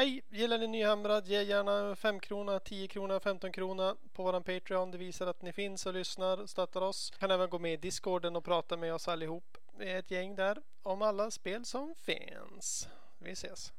Hej! Gillar ni Nyhamrad? Ge gärna 5 krona, 10 krona, 15 krona på våran Patreon. Det visar att ni finns och lyssnar och stöttar oss. Kan även gå med i Discorden och prata med oss allihop. Vi är ett gäng där om alla spel som finns. Vi ses!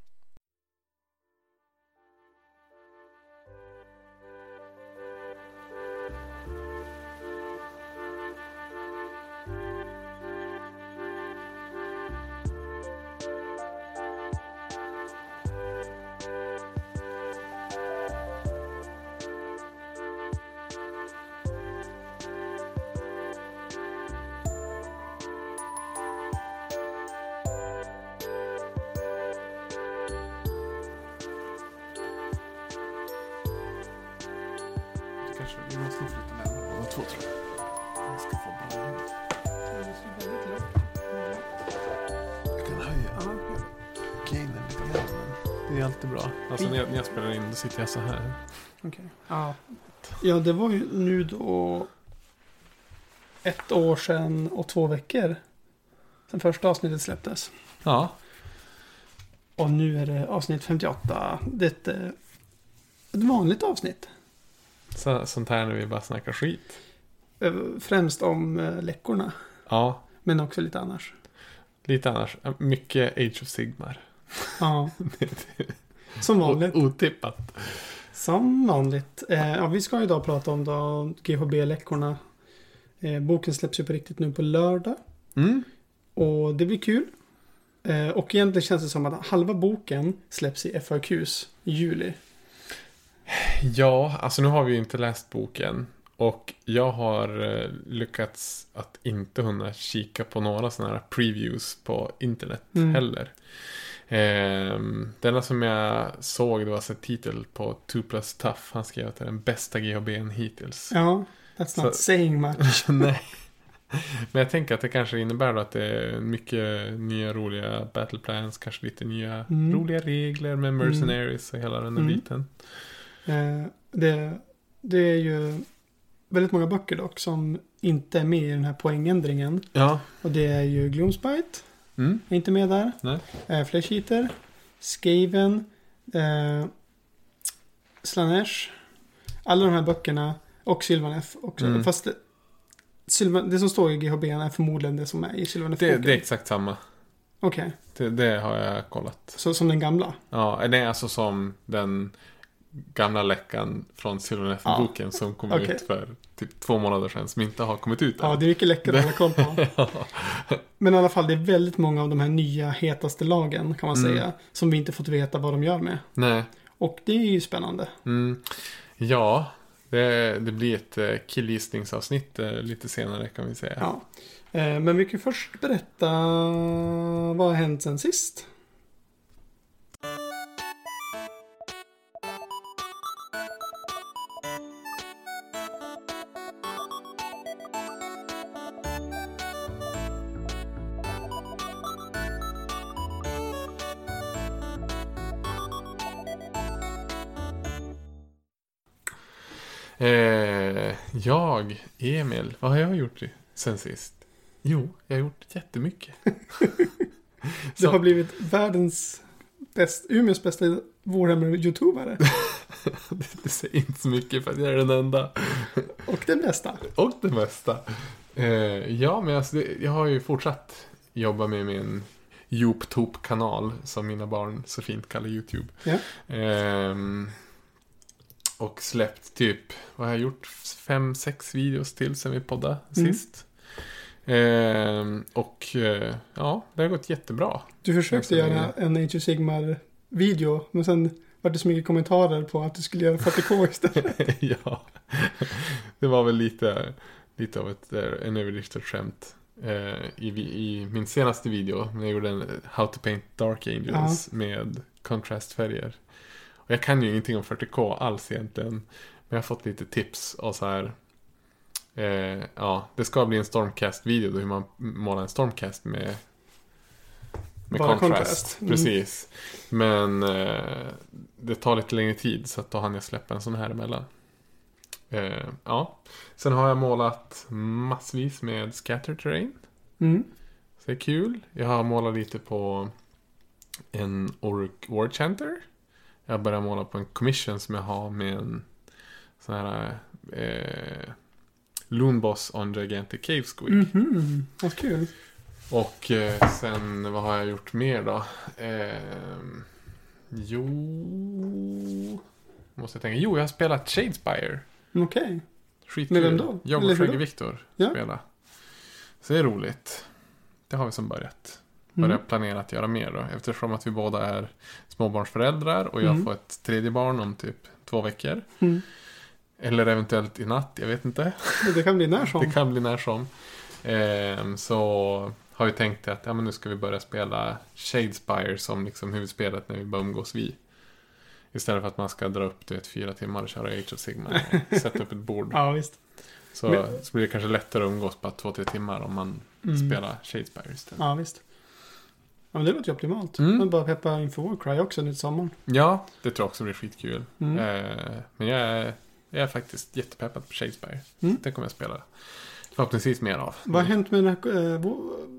Då sitter jag så här. Okej. Ja. ja, det var ju nu då ett år sedan och två veckor sedan första avsnittet släpptes. Ja. Och nu är det avsnitt 58. Det är ett, eh, ett vanligt avsnitt. Så, sånt här när vi bara snackar skit. Eh, Främst om eh, läckorna. Ja. Men också lite annars. Lite annars. Mycket Age of Sigmar. Ja, som vanligt. Otippat. Som vanligt. Eh, ja, vi ska idag prata om då GHB-läckorna. Eh, boken släpps ju på riktigt nu på lördag. Mm. Och det blir kul. Eh, och egentligen känns det som att halva boken släpps i FAQs i juli. Ja, alltså nu har vi ju inte läst boken. Och jag har eh, lyckats att inte hunna kika på några sådana här previews på internet Mm. heller. Ehm, det enda som jag såg det var en titel på 2 plus tough. Han skrev att det är den bästa GHBn hittills. Ja, that's not Så- saying much. Nej. Men jag tänker att det kanske innebär då att det är mycket nya roliga battle plans. Kanske lite nya Mm. roliga regler med mercenaries och hela den där Mm. biten. Eh, det, det är ju väldigt många böcker dock som inte är med i den här poängändringen. Ja. Och det är ju Gloomspite, Mm. är inte med där. Nej. Eh, Flesh Eater, Skaven, eh, Slanesh. Alla de här böckerna och Sylvaneth också. Mm. Fast det, Sylvan, det som står i GHB är förmodligen det som är i Det, Sylvaneth-boken. det är exakt samma. Okej, Det, det har jag kollat. så som den gamla. Ja, nej, alltså som den gamla läckan från Sylvaneth-boken som kom okej. ut för typ två månader sedan. Som inte har kommit ut Ja, än. det är mycket läckert att hålla koll på. Ja. Men i alla fall, det är väldigt många av de här nya hetaste lagen kan man Mm. säga. Som vi inte fått veta vad de gör med. Nej. Och det är ju spännande. Mm. Ja, det, det blir ett eh, killgissningsavsnitt eh, lite senare kan vi säga. Ja. Eh, Men vi kan först berätta vad har hänt sen sist. Emil, vad har jag gjort sen sist? Jo, jag har gjort jättemycket. Du har blivit världens bäst, Umeås bästa Warhammer-youtubare. det, det säger inte så mycket för att jag är den enda. Och den bästa. Och det mesta. Eh, ja, men alltså, det, jag har ju fortsatt jobba med min YouTube-kanal som mina barn så fint kallar YouTube. Ja. Ehm, och släppt typ, vad har jag gjort? Fem, sex videos till sen vi poddade Mm. sist. Ehm, och eh, ja, det har gått jättebra. Du försökte göra en Age of Sigmar-video. Men sen var det så mycket kommentarer på att du skulle göra 40K istället. ja, det var väl lite, lite av ett, eh, en överdriftat skämt. Eh, i, I min senaste video, när jag gjorde en How to Paint Dark Angels med kontrastfärger. Jag kan ju ingenting om 40K alls egentligen. Men jag har fått lite tips och så här. Eh, ja, det ska bli en Stormcast-video då hur man målar en Stormcast med med Bara kontrast. kontrast. Mm. Precis. Men eh, det tar lite längre tid så att då hann jag släppa en sån här emellan. Eh, ja. Sen har jag målat massvis med scatter terrain. Mm. Så det är kul. Jag har målat lite på en Orc War Chanter. Jag börjar måla på en commission som jag har med en sån här eh, Loonboss on Gigantic Cave Squid. Mhm, vad kul. Och eh, sen, vad har jag gjort mer då? Eh, jo... Måste jag tänka. Jo, jag har spelat Shadespire. Okej. Skitkul. Med vem då? Jag och Fredrik? Viktor Ja. spela. Så det är roligt. Det har vi som börjat. Börjat Mm. planera att göra mer då. Eftersom att vi båda är småbarnsföräldrar och jag Mm. får ett tredje barn om typ två veckor. Mm. Eller eventuellt i natt, jag vet inte. Det kan bli när som. Det kan bli när som. Ehm, så har vi tänkt att ja, men nu ska vi börja spela Shadespire som liksom huvudspelet när vi bara umgås vi. Istället för att man ska dra upp du vet, fyra timmar och köra Age of Sigmar och sätta upp ett bord. Ja, visst. Så, Men- så blir det kanske lättare att umgås bara två, tre timmar om man Mm. spelar Shadespire istället. Ja, visst. Ja, men det låter ju optimalt. Mm. Men bara peppa inför Warcry också nu till sommaren. Ja, det tror jag också blir skitkul. Mm. Eh, men jag är, jag är faktiskt jättepeppad på Shadespire. Mm. Det kommer jag spela förhoppningsvis mer av. Vad har hänt med den här eh,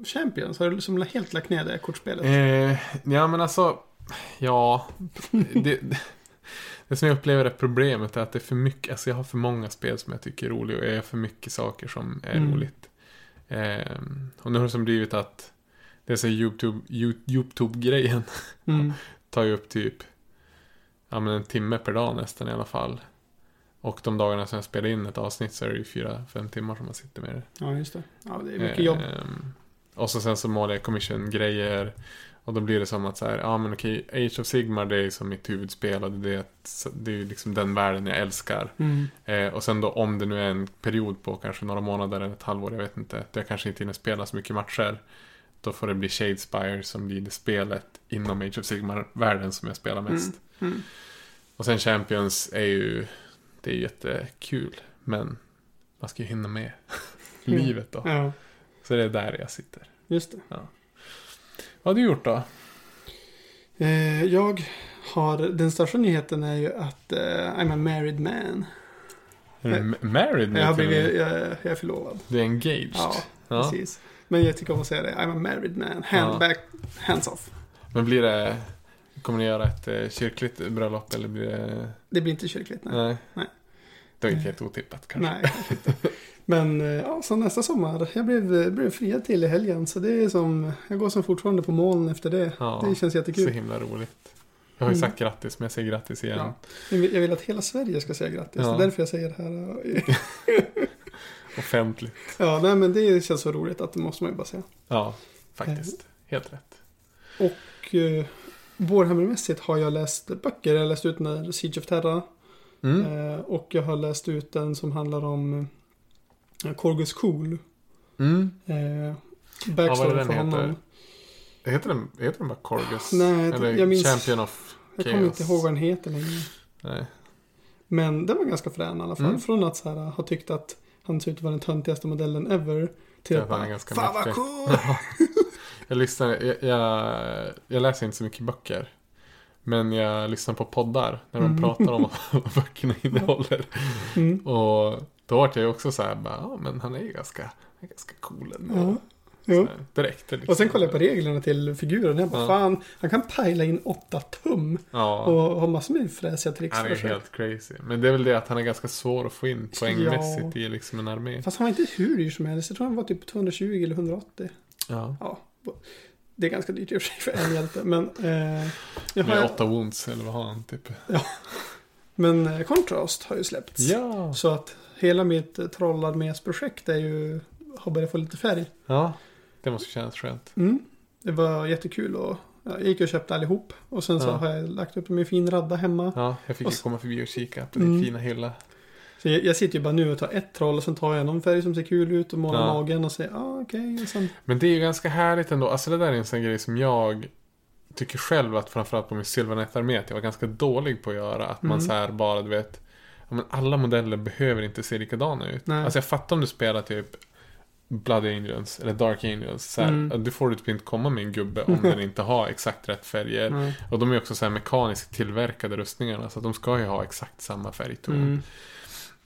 Champions? Har du liksom helt lagt ner det kortspelet? Eh, ja, men alltså. Ja. Det, det, som jag upplever är problemet är att det är för mycket. Alltså jag har för många spel som jag tycker är roliga. Och jag gör för mycket saker som är Mm. roligt. Eh, och nu har det som blivit att. Det är så YouTube, You- YouTube-grejen. Mm. Tar ju upp typ. Ja men en timme per dag nästan i alla fall. Och de dagarna som jag spelar in ett avsnitt så är det ju fyra, fem timmar som man sitter med det. Ja, just det. Ja, det är mycket jobb. Ehm, och så sen så målar jag commission-grejer. Och då blir det som att så här, ja men okej, Age of Sigmar det är som mitt huvudspel och det är, det, det är ju liksom den världen jag älskar. Mm. Eh, och sen då om det nu är en period på kanske några månader eller ett halvår, jag vet inte. Där jag kanske inte hinner spela så mycket matcher. Då får det bli Shadespire som blir det spelet inom Age of Sigmar-världen som jag spelar mest. Mm. Och sen Champions är ju, det är ju jättekul. Men man ska ju hinna med Mm. livet då. Ja, Så det är där jag sitter. just det. Vad har du gjort då? Eh, jag har, den största nyheten är ju att eh, I'm a married man. Är du married nu? Jag, har blivit, jag, jag är förlovad. Du är engaged? Ja, Ja. precis. Men jag tycker om att säga det. I'm a married man. Hand Ja. back, hands off. Men blir det... Kommer ni göra ett eh, kyrkligt bröllop eller blir det... Det blir inte kyrkligt, nej. Nej. Nej. Det var inte helt otippat kanske. Nej, inte. Men eh, ja, så nästa sommar. Jag blev, blev friad till i helgen. Så det är som, jag går som fortfarande på moln efter det. Ja, det känns Så jättekul. himla roligt. Jag har ju Mm. sagt grattis, men jag säger grattis igen. Ja. Jag vill, jag vill att hela Sverige ska säga grattis. Ja. Det är därför jag säger det här. Offentligt. Ja, nej men det känns så roligt att det måste man ju bara säga. Ja, faktiskt. Helt rätt. Och eh, Warhammermässigt har jag läst böcker. Jag har läst ut den där Siege of Terra. Mm. Eh, och jag har läst ut den som handlar om eh, Korgus Cool. Mm. Eh, Ja, backstory den för honom. heter? Heter den, heter den bara Corgus? Nej, Eller jag minns- Champion of Jag kommer inte ihåg vad den heter längre. Nej. Men den var ganska frän i alla fall. Mm. Från att så här, ha tyckt att han ser ut att vara den töntigaste modellen ever. Till att bara, ganska fan vad mäktig." cool! Jag lyssnar, jag, jag, jag läser inte så mycket böcker. Men jag lyssnar på poddar när de Mm. pratar om vad böckerna innehåller. Mm. Och då vart jag ju också så här, bara, ja men han är ju ganska, ganska cool ändå. Ja. Jo. direkt. Liksom. Och sen kollade jag på reglerna till figuren. Jag bara, Ja. fan, han kan pajla in åtta tum. Ja, Och ha massor med fräsiga tricks han är helt crazy. Men det är väl det att han är ganska svår att få in poängmässigt Ja. i liksom en armé. Fast han var inte hur dyr som helst. Jag tror han var typ 220 eller 180. Ja. Ja. Det är ganska dyrt i och för sig för en hjälte. Men, eh, jag Med har, åtta wounds, eller vad har han typ? men eh, Contrast har ju släppts. Ja! Så att hela mitt eh, trollarmesprojekt är ju, har börjat få lite färg. Ja, det måste kännas skönt. Mm. Det var jättekul och ja, jag gick och köpte allihop. Och sen så Ja. har jag lagt upp dem i fin radda hemma. Ja, jag fick Och ju så- komma förbi och kika på din Mm. fina hylla. Så jag, jag sitter ju bara nu och tar ett troll och sen tar jag någon färg som ser kul ut och målar Ja. magen och säger ja ah, okej. Och sen, Men det är ju ganska härligt ändå. Alltså det där är en sån grej som jag tycker själv att framförallt på min Sylvanet-armé att jag var ganska dålig på att göra. Att man Mm. så här bara, du vet. Ja, men alla modeller behöver inte se likadana ut. Nej. Alltså jag fattar om du spelar typ Blood Angels eller Dark Angels. Så här, Mm. Du får typ inte komma med en gubbe om den inte har exakt rätt färger. nej. Och de är också så här mekaniskt tillverkade rustningarna. Så att de ska ju ha exakt samma färgton. Mm,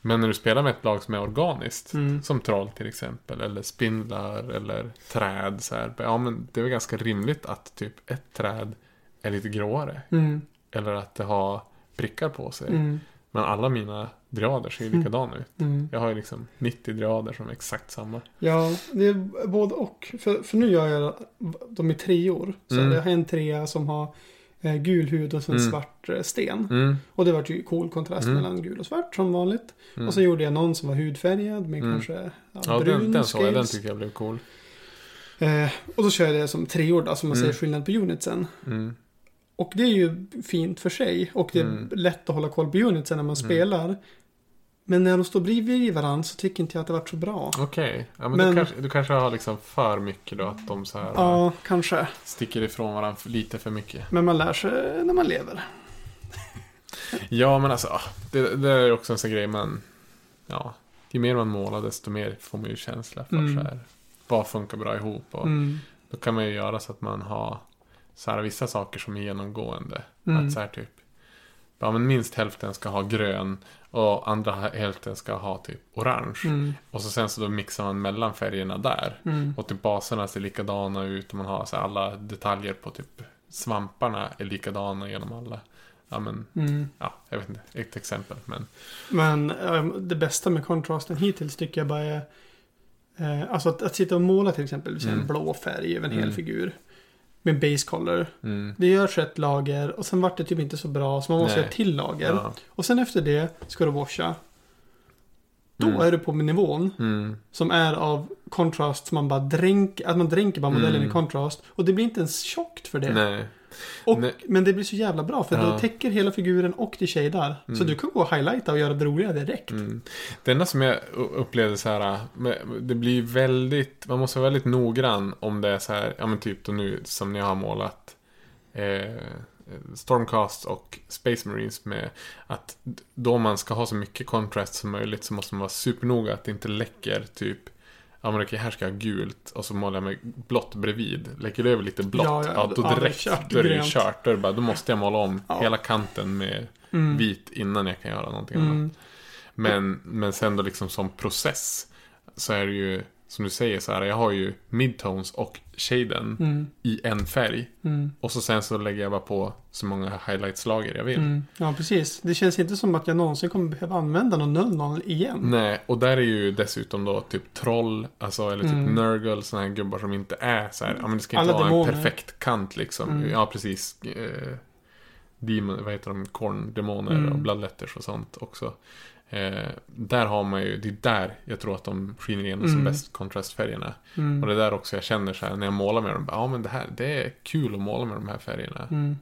Men när du spelar med ett lag som är organiskt. mm, Som troll till exempel, eller spindlar, eller träd. Så här. Ja, men det är väl ganska rimligt att typ ett träd är lite gråare. mm. eller att det har prickar på sig. Mm. Men alla mina driader ser ju Mm. likadana ut. Mm. Jag har ju liksom 90 driader som är exakt samma. Ja, det är både och. För, för nu gör jag dem i treor. Så Mm. jag har en trea som har eh, gul hud och sen Mm. svart eh, sten. Mm. Och det var ju cool kontrast Mm. mellan gul och svart som vanligt. Mm. Och så gjorde jag någon som var hudfärgad med Mm. kanske ja, ja, brun den, den såg jag. Den tycker jag blev cool. Eh, och då kör jag det som treor då, så man Mm. ser skillnad på unitsen. Mm. Och det är ju fint för sig. Och det är Mm. lätt att hålla koll på unitsen när man spelar. Men när de står bredvid varandra så tycker inte jag att det varit så bra. Okej. Ja, men Men- Du, kanske, du kanske har liksom för mycket då. Att de så här Ja, kanske. sticker ifrån varandra lite för mycket. Men man lär sig när man lever. Ja, men alltså. ah, Det, det är också en sån grej man... Ja. Ju mer man målar desto mer får man ju känsla för Mm. så här. Vad funkar bra ihop och Mm. då kan man ju göra så att man har så här vissa saker som är genomgående. Mm. Att så här typ. Ja men minst hälften ska ha grön och andra hälften ska ha typ orange. Mm. Och så sen så då mixar man mellan färgerna där. Mm. Och typ baserna ser likadana ut och man har så här alla detaljer på typ svamparna är likadana genom alla. Ja men, Mm. ja jag vet inte, ett exempel men. Men eh, det bästa med kontrasten hittills tycker jag bara är eh, Alltså att, att sitta och måla till exempel, säger en Mm. blå färg över en hel Mm. figur. Med base color. Mm, Det görs ett lager och sen vart det typ inte så bra så man måste Nej. göra till lager. ja. Och sen efter det ska du washa. Då Mm. är du på nivån Mm, som är av kontrast som man bara dränker, att man dränker bara modellen Mm. i kontrast. Och det blir inte ens tjockt för det. nej. Och, Nej. Men det blir så jävla bra för Ja. det täcker hela figuren och det shadar. Så Mm. du kan gå och highlighta och göra det roliga direkt. Mm. Det enda som jag upplevde så här, med- det blir väldigt, man måste vara väldigt noggrann om det är så här, ja men typ då nu som ni har målat eh, Stormcast och Space Marines med att då man ska ha så mycket contrast som möjligt så måste man vara supernoga att det inte läcker typ Ja men okej, här ska jag ha gult och så målar jag med blått bredvid. Läcker det över lite blått, Ja, ja, ja, då ja, direkt, kört, då är det kört. Då, bara, då måste jag måla om Ja. hela kanten med Mm. vit innan jag kan göra någonting annat. Mm. Men, men sen då liksom som process så är det ju som du säger så här, jag har ju midtones och shaden Mm. i en färg. Mm. Och så sen så lägger jag bara på så många highlightslager jag vill. Mm. Ja, precis. Det känns inte som att jag någonsin kommer behöva använda någon 00 igen. Nej, och där är ju dessutom då typ troll, alltså eller typ Mm. Nurgle, sådana här gubbar som inte är så här, ja men det ska inte Alla vara demoner. en perfekt kant liksom. Mm. Ja, precis. Eh, demon, vad heter de? Korn-demoner Mm. och bloodletters och sånt också. Eh, där har man ju, det är där jag tror att de skiner igenom som Mm. bäst kontrastfärgerna. Mm. Och det är där också jag känner så här när jag målar med dem, ja men det här, det är kul att måla med de här färgerna. Mm.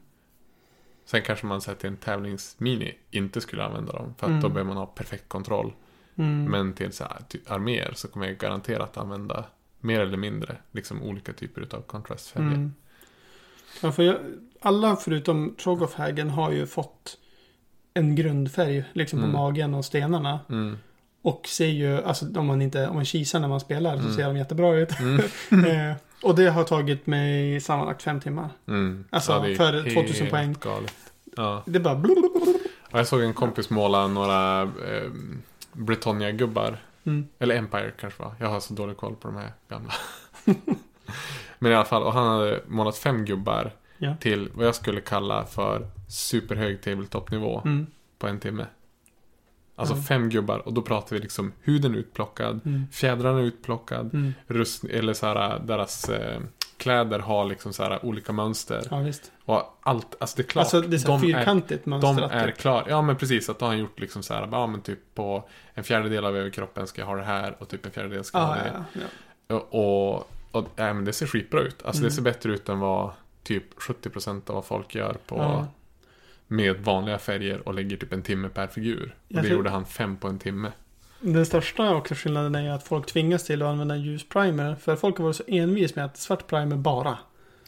Sen kanske man sett i en tävlingsmini inte skulle använda dem, för att Mm. då behöver man ha perfekt kontroll. Mm. Men till så här, arméer så kommer jag garanterat använda mer eller mindre liksom olika typer av kontrastfärger. Mm. Ja, för jag, alla förutom Trogofhagen har ju fått en grundfärg liksom på Mm. magen och stenarna. Mm. Och ser ju, alltså om man inte, om man kisar när man spelar så Mm. ser de jättebra ut. Mm. eh, och det har tagit mig sammanlagt fem timmar. Mm. Alltså, är för helt 2000 poäng. Ja. Det är bara blablabla. Ja, Jag såg en kompis måla några eh, Britannia-gubbar. Eller Empire kanske var. Jag har så dålig koll på de här gamla. Men i alla fall, och han hade målat fem gubbar Ja. till vad jag skulle kalla för superhög tabletop-nivå Mm. på en timme. Alltså Ja. fem gubbar och då pratar vi liksom huden utplockad, Mm. fjädrarna utplockad, Mm. rust, eller så här, deras eh, kläder har liksom så här olika mönster. Ja, visst. Och allt, alltså det är klart. Alltså det är så de är, fyrkantigt mönster. de är klara. Ja men precis, att då har han gjort liksom så här, ja men typ på en fjärdedel av överkroppen ska jag ha det här och typ en fjärdedel ska jag ha Ja, det. ja, ja. Och, och ja, men det ser skitbra ut. Alltså Mm. det ser bättre ut än vad typ 70% av vad folk gör på Ja. Med vanliga färger och lägger typ en timme per figur. Och det gjorde han fem på en timme. Den största också skillnaden är ju att folk tvingas till att använda ljus primer. För folk har varit så envis med att svart primer bara.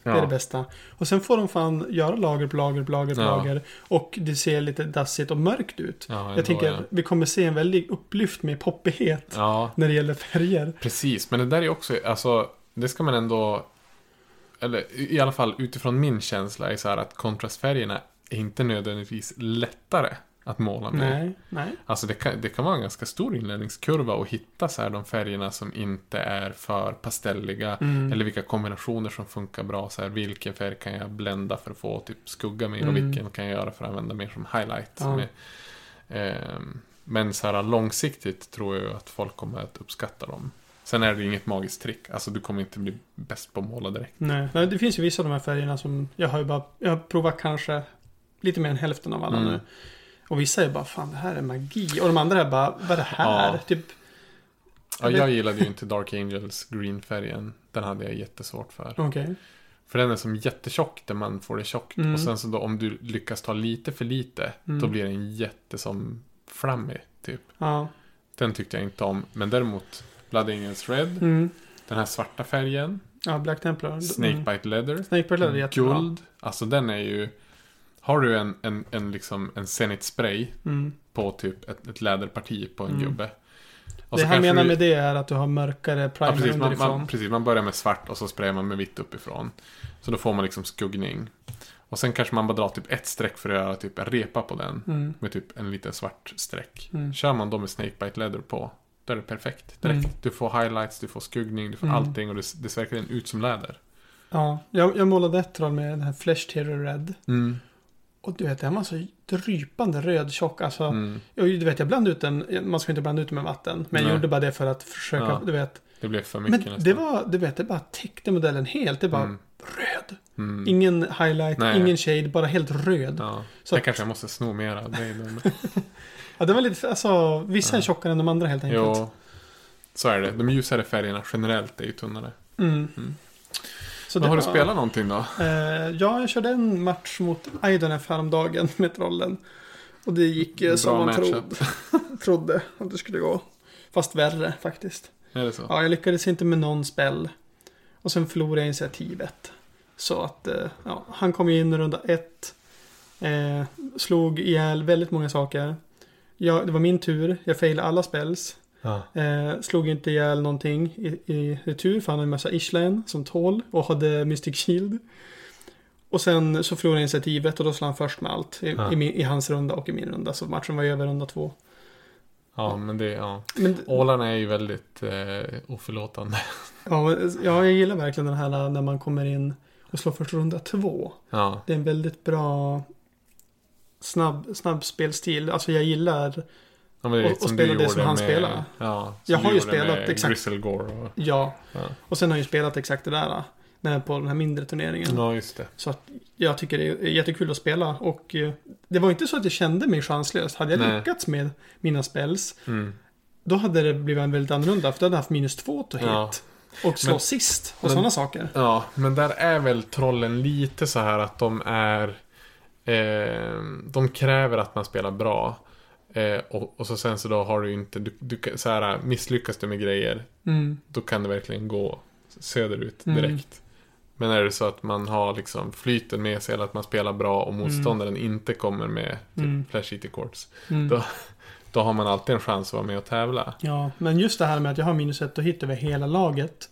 Det är det bästa. Och sen får de fan göra lager på lager på lager på Ja. lager. Och det ser lite dassigt och mörkt ut. Ja, Jag tänker att vi kommer se en väldig upplyft med poppighet. När det gäller färger. precis. Men det där är också, alltså, det ska man ändå, eller i alla fall utifrån min känsla är så här att kontrastfärgerna är inte nödvändigtvis lättare att måla med. Nej, nej. Alltså det kan, det kan vara en ganska stor inlärningskurva att hitta så här de färgerna som inte är för pastelliga. Mm. Eller vilka kombinationer som funkar bra. Så här, vilken färg kan jag blända för att få typ skugga och Mm. vilken kan jag göra för att använda mer som highlight. Ja. Med, ehm, men så här långsiktigt tror jag att folk kommer att uppskatta dem. Sen är det inget magiskt trick. Alltså du kommer inte bli bäst på att måla direkt. Nej, det finns ju vissa av de här färgerna som jag har ju bara, jag har provat kanske lite mer än hälften av alla Mm. nu. Och vissa är bara, fan det här är magi. Och de andra är bara, vad är det här? Ja. Typ, Ja, jag gillade ju inte Dark Angels green-färgen. Den hade jag jättesvårt för. okej. För den är som jättetjock där man får det tjockt. Mm. Och sen så då om du lyckas ta lite för lite. Mm. Då blir den jätte som flammig. Typ. Ja. Den tyckte jag inte om. Men däremot Blood Angels Red. Mm. Den här svarta färgen. Ja, Black Templar. Snakebite Leather. Snakebite Leather är jättebra. Guld. Alltså den är ju... Har du en, en, en, liksom, en Zenith spray Mm. på typ ett, ett läderparti på en Mm. gubbe. Och Det han menar du- med det är att du har mörkare Ja, primer precis, man, underifrån. man, precis, man börjar med svart och så sprayar man med vitt uppifrån. Så då får man liksom skuggning. Och sen kanske man bara drar typ ett streck för att göra typ en repa på den. Mm. Med typ en liten svart streck. Mm. Kör man då med Snakebite Leather på. Då är det perfekt. Direkt. Mm. Du får highlights, du får skuggning, du får Mm. allting och det, det ser verkligen ut som läder. Ja, jag, jag målade ett troll med den här Flesh Terror Red. Mm. Och du vet, den var så drypande röd tjock. Alltså, Mm. och du vet, jag blandade ut den. Man ska inte blanda ut den med vatten. Men jag Nej. gjorde bara det för att försöka, Ja. du vet. Det blev för Men mycket nästan. det var, du vet, det bara täckte modellen helt. Det var Mm. röd. Mm. Ingen highlight, Nej. ingen shade, bara helt röd. Ja. Så det att- kanske jag måste sno mer av dig men... Ja, det var lite, alltså, vissa är Ja. tjockare än de andra helt enkelt. Jo. Så är det. De ljusare färgerna generellt är ju tunnare. Mm. Så Men har du spelat någonting då? Eh, ja, jag körde en match mot Idenef häromdagen med trollen. Och det gick eh, Bra som man matchup. trod, trodde att det skulle gå. Fast värre faktiskt. Är det så? Ja, jag lyckades inte med någon spel. Och sen förlorade jag initiativet. Så att, eh, ja, han kom in i runda ett. Eh, slog ihjäl väldigt många saker. Ja, det var min tur. Jag failade alla spells. Ja. Eh, slog inte ihjäl någonting i, i retur för han hade en massa Ishlan som tål och hade Mystic Shield. Och sen så förlorade jag initiativet och då slog han först med allt i, Ja. i, min, i hans runda och i min runda. Så matchen var över runda två. Ja, men det, ja. Men, Ålarna är ju väldigt eh, oförlåtande. ja, ja, jag gillar verkligen den här när man kommer in och slår först runda två. Ja. Det är en väldigt bra snabb, snabb spelstil. Alltså jag gillar, ja Och- och spela det som han med, spelar. Ja, som Jag har ju spelat exakt. Grizzlegore och... ja. Ja. Och sen har jag ju spelat exakt det där. När på den här mindre turneringen. ja, just det. Så att jag tycker det är jättekul att spela och eh, det var inte så att jag kände mig chanslös. Hade jag Nej. lyckats med mina spells, Mm. då hade det blivit en väldigt annorlunda. För då hade jag haft minus två to hit. Ja. Och slå Men- sist och sådana saker. Ja, men där är väl trollen lite så här att de är... Eh, de kräver att man spelar bra. Eh, och, och så sen så då har du inte... Du, du, så här, misslyckas du med grejer, Mm. då kan det verkligen gå söderut Mm. direkt. Men är det så att man har liksom flyten med sig eller att man spelar bra och motståndaren inte kommer med typ Mm. Flash Eater Courts. Mm. Då- Då har man alltid en chans att vara med och tävla. Ja, men just det här med att jag har minus ett och hit över hela laget.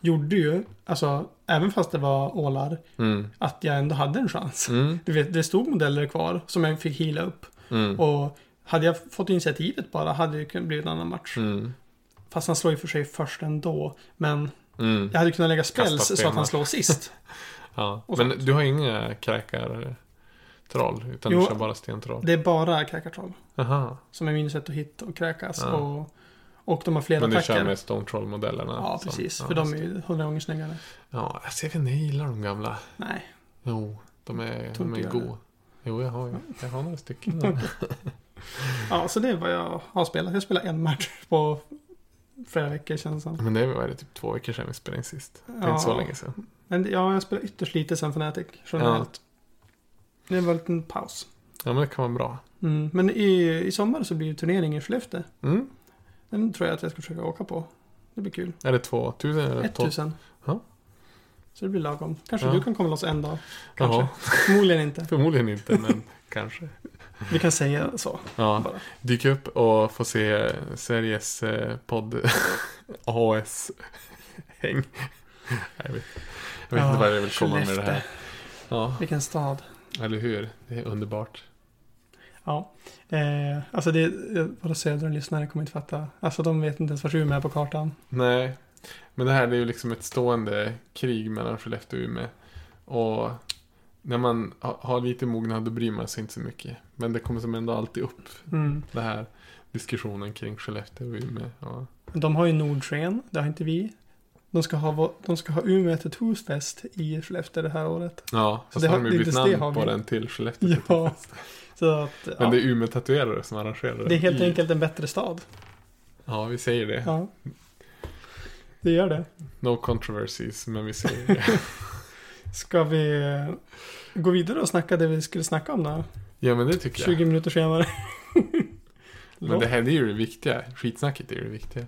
Gjorde ju, alltså även fast det var ålar, Mm. att jag ändå hade en chans. Mm. Du vet, det stod modeller kvar som jag fick heala upp. Mm. Och hade jag fått initiativet bara hade det kunnat bli en annan match. Mm. Fast han slår ju för sig först ändå. Men Mm. jag hade kunnat lägga spells Kasta så att han slår sist. Ja. Och Men du har inga kräkar troll utan Jo. du kör bara stentroll? Det är bara kräkartroll. Aha. Som är minus ett och hit och kräkas. Ja. Och, och de har flera Men du attacker. kör med Stone Troll-modellerna? Ja, som- precis. ja, för de är ju hundra gånger snyggare. Ja, alltså, jag vet inte, jag gillar de gamla. Nej. Jo, de är, Tror de är goa. Jo, jag har. Jag har några stycken. Ja, så det är vad jag har spelat. Jag spelar en match på flera veckor känns det. Men det är väl det, typ två veckor sedan vi spelade in sist. Det är Ja. inte så länge sedan. Men ja, jag spelar ytterst lite sen Fnatic. Generellt. Det var en liten paus. Ja, men det kan vara bra. Mm. Men i, i sommar så blir det turnering i Skellefteå. Mm. Den tror jag att jag ska försöka åka på. Det blir kul. Är det 2000 eller 12? 1000. Ja. Så det blir lagom. Kanske Ja. du kan komma loss en dag. Kanske. Förmodligen inte. förmodligen inte, men kanske. Vi kan säga så. Ja, Bara. dyk upp och få se Sveriges eh, podd AS-häng. Jag vet, jag vet Ja, inte vad jag vill komma med det Skellefteå. här. Ja, Vilken stad. eller hur? Det är underbart. Ja. Eh, alltså det, våra södra lyssnare kommer inte fatta. Alltså de vet inte ens var Umeå är på kartan. Nej. Men det här är ju liksom ett stående krig mellan Skellefteå och Umeå. Och när man ha- har lite mognad då bryr man sig inte så mycket. Men det kommer som ändå alltid upp. Mm. Det här diskussionen kring Skellefteå och Umeå. Ja. De har ju Nordsken, det har inte vi. De ska ha, de ska ha Umeå Tattoosfest i Skellefteå det här året. Ja, Så fast det har de ju det- bytt det namn på den till Skellefteå. Ja. Så att, ja, Men det är Umeå tatuerare som arrangerar det är helt i- enkelt en bättre stad. Ja, vi säger det. Ja. Det gör det. No controversies, men vi säger det. Ska vi gå vidare och snacka det vi skulle snacka om då? ja, men det tycker 20 jag. minuter senare. Men det här är ju det viktiga. Skitsnacket är ju det viktiga.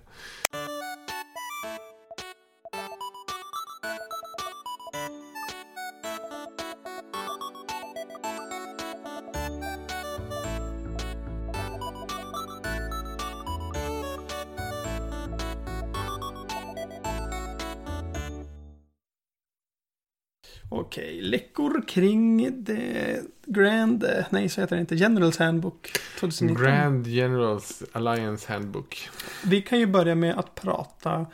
Nej så heter det inte, Generals Handbook 2019. Grand Generals Alliance Handbook. Vi kan ju börja med att prata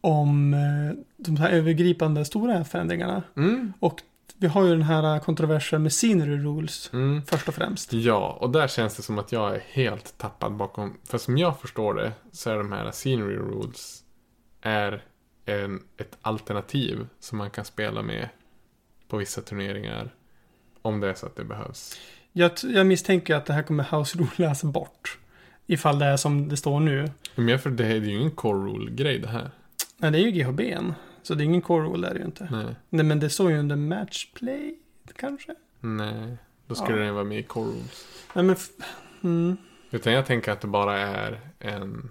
om eh, de här övergripande stora förändringarna. Mm. Och vi har ju den här kontroversen med scenery rules Mm. först och främst. Ja, och där känns det som att jag är helt tappad bakom. För som jag förstår det så är de här scenery rules är en, ett alternativ som man kan spela med på vissa turneringar. Om det är så att det behövs. Jag, jag misstänker att det här kommer house rulas bort. Ifall det är som det står nu. Men för det är ju ingen core rule-grej det här. Nej, det är ju GHB. Så det är ingen core rule där ju inte. Nej. Nej, men det står ju under matchplay, kanske? Nej. Då skulle Ja. den vara med i core rules. Nej, men... Mm. Utan jag tänker att det bara är en,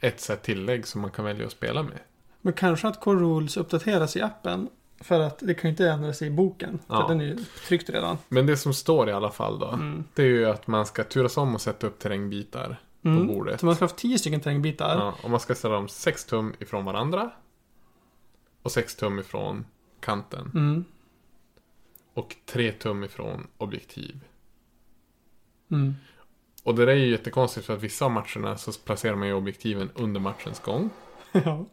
ett så tillägg som man kan välja att spela med. Men kanske att core rules uppdateras i appen. För att det kan ju inte ändras i boken. Ja. För den är ju tryckt redan. Men det som står i alla fall då. Mm. Det är ju att man ska turas om och sätta upp terrängbitar på Mm. bordet. Så man ska ha tio stycken terrängbitar. Ja, och man ska ställa dem 6 tum ifrån varandra. Och 6 tum ifrån kanten. Mm. Och 3 tum ifrån objektiv. Mm. Och det där är ju jättekonstigt för att vissa av matcherna så placerar man ju objektiven under matchens gång. ja.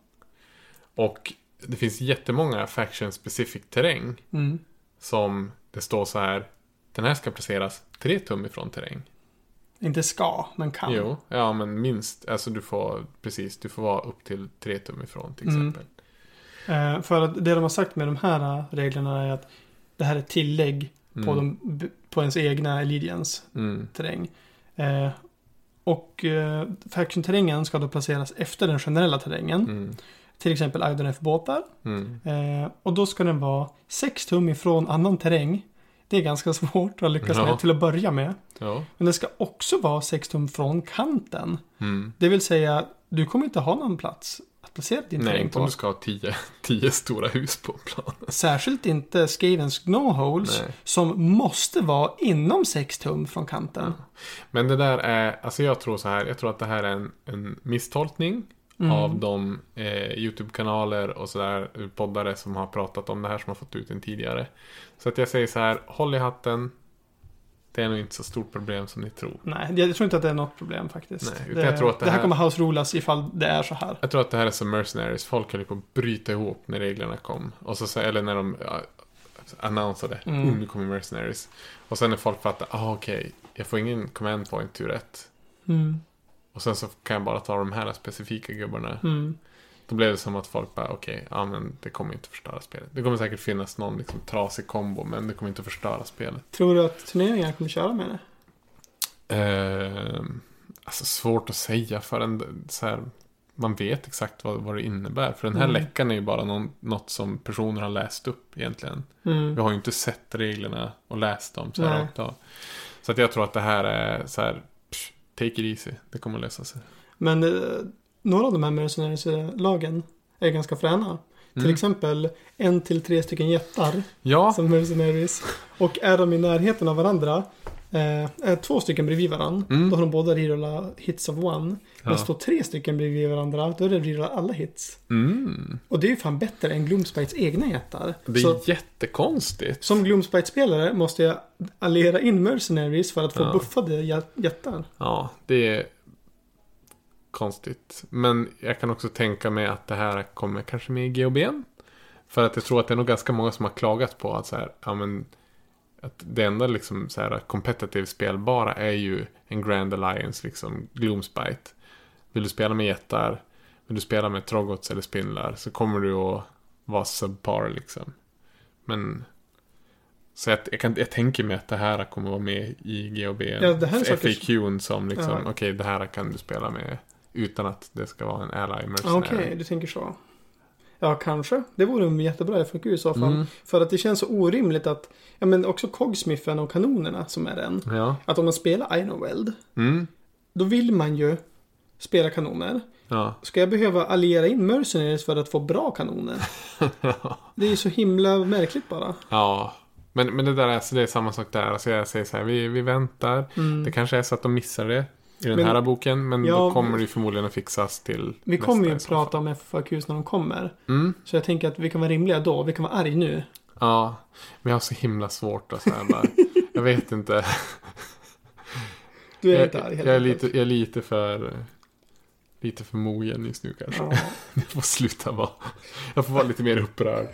Och det finns jättemånga faction specific terräng. Mm. Som det står så här. Den här ska placeras 3 tum ifrån terräng. Inte ska, men kan. Jo, ja men minst. Alltså du får, precis, du får vara upp till 3 tum ifrån till Mm. exempel. Eh, för att det de har sagt med de här eh, reglerna är att det här är tillägg på, Mm. de, b- på ens egna Allegiance Mm. terräng. Eh, och eh, faction-terrängen ska då placeras efter den generella terrängen. Till exempel IDNF-båtar. Mm. Eh, och då ska den vara 6 tum ifrån annan terräng. Det är ganska svårt att lyckas Ja. med till att börja med. Ja. Men den ska också vara 6 tum från kanten. Mm. Det vill säga, du kommer inte ha någon plats att placera din Nej, terräng inte om på. du ska ha tio, tio stora hus på planen. Särskilt inte Skavens Gnawholes Nej. som måste vara inom 6 tum från kanten. Men det där är, alltså jag tror så här, jag tror att det här är en, en misstolkning Mm. av de eh, YouTube-kanaler och sådär, eh, poddare som har pratat om det här som har fått ut den tidigare. Så att jag säger så här, håll i hatten. Det är nog inte så stort problem som ni tror. Nej, jag tror inte att det är något problem faktiskt. Nej, det, jag tror att det det här här- kommer house rulas ifall det är så här. Jag tror att det här är som mercenaries. Folk höll på att bryta ihop när reglerna kom. Och så, eller när de ja, annonsade. Mm. Oh, nu kommer mercenaries. Och sen när folk fattar, ah okej, jag får ingen command point tur ett. Mm. Och sen så kan jag bara ta de här specifika gubbarna. Mm. Då blev det som att folk bara, okej, ja men det kommer inte förstöra spelet. Det kommer säkert finnas någon liksom trasig kombo, men det kommer inte förstöra spelet. Tror du att turneringar kommer köra med det? Ehm, alltså svårt att säga förrän så här, man vet exakt vad, vad det innebär. För den här Mm. läckan är ju bara någon, något som personer har läst upp egentligen. Mm. Vi har ju inte sett reglerna och läst dem så här rakt av. Så att jag tror att det här är så här, take it easy. Det kommer att lösa sig. Men eh, några av de här mercenaries-lagen är ganska fräna. Till Mm. exempel en till tre stycken jättar Ja, som mercenaries. Och är de i närheten av varandra Eh, två stycken bredvid varandra. Mm. Då har de båda rerollat hits of one. Men Ja. står tre stycken bredvid varandra, då är det rerolla alla hits. Mm. Och det är ju fan bättre än Gloomspites egna jättar. Det är Så jättekonstigt. som Gloomspite-spelare måste jag allera in Mercenaries för att få Ja. buffade jä- jättar. Ja, det är konstigt. Men jag kan också tänka mig att det här kommer kanske med i GHBn. För att jag tror att det är nog ganska många som har klagat på att så här, ja men att det enda liksom så här competitive spelbara är ju en Grand Alliance, liksom Gloomspite. Vill du spela med jättar, vill du spela med Troggots eller spindlar så kommer du att vara subpar liksom. Men så jag, jag, kan, jag tänker mig att det här kommer vara med i GHB. Ja, det här är FAQn som liksom, Ja. okej det här kan du spela med utan att det ska vara en ally mercenary. Okej, du tänker så. Ja, kanske. Det vore en jättebra FAQ i så fall. Mm. För att det känns så orimligt att, ja men också Cogsmithen och kanonerna som är den. Ja. Att om man spelar Inoveld, Mm. då vill man ju spela kanoner. Ja. Ska jag behöva alliera in Mercenaries för att få bra kanoner? det är ju så himla märkligt bara. ja. Men, men det där är, alltså, det är samma sak där. Alltså jag säger så här, vi, vi väntar. Mm. Det kanske är så att de missar det i den Men- här boken. Men Ja, då kommer det förmodligen att fixas till Vi kommer ju prata om FAQs när de kommer. Mm. Så jag tänker att vi kan vara rimliga då. Vi kan vara arg nu. Ja. Men jag har så himla svårt att så här bara. Jag vet inte. Du är jag, inte arg helt jag, är lite, jag är lite för... Lite för mogen just nu kanske. Ja. Jag får sluta vara. Jag får vara lite mer upprörd.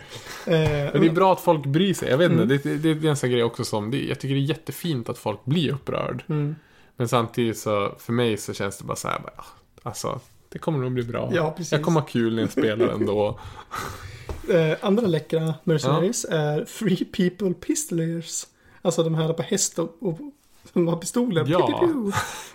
Eh, Men det är bra att folk bryr sig. Jag vet inte, Mm. det, det, det är en sån grej också som... Det, jag tycker det är jättefint att folk blir upprörd. mm. Men samtidigt så, för mig så känns det bara så här, bara, ah, alltså, det kommer nog bli bra. Ja, precis. Jag kommer ha kul när jag spelar ändå. Eh, andra läckra mercenaries är Free People Pistolers. Alltså de här på häst och, och som har pistoler. Ja. Piu, piu,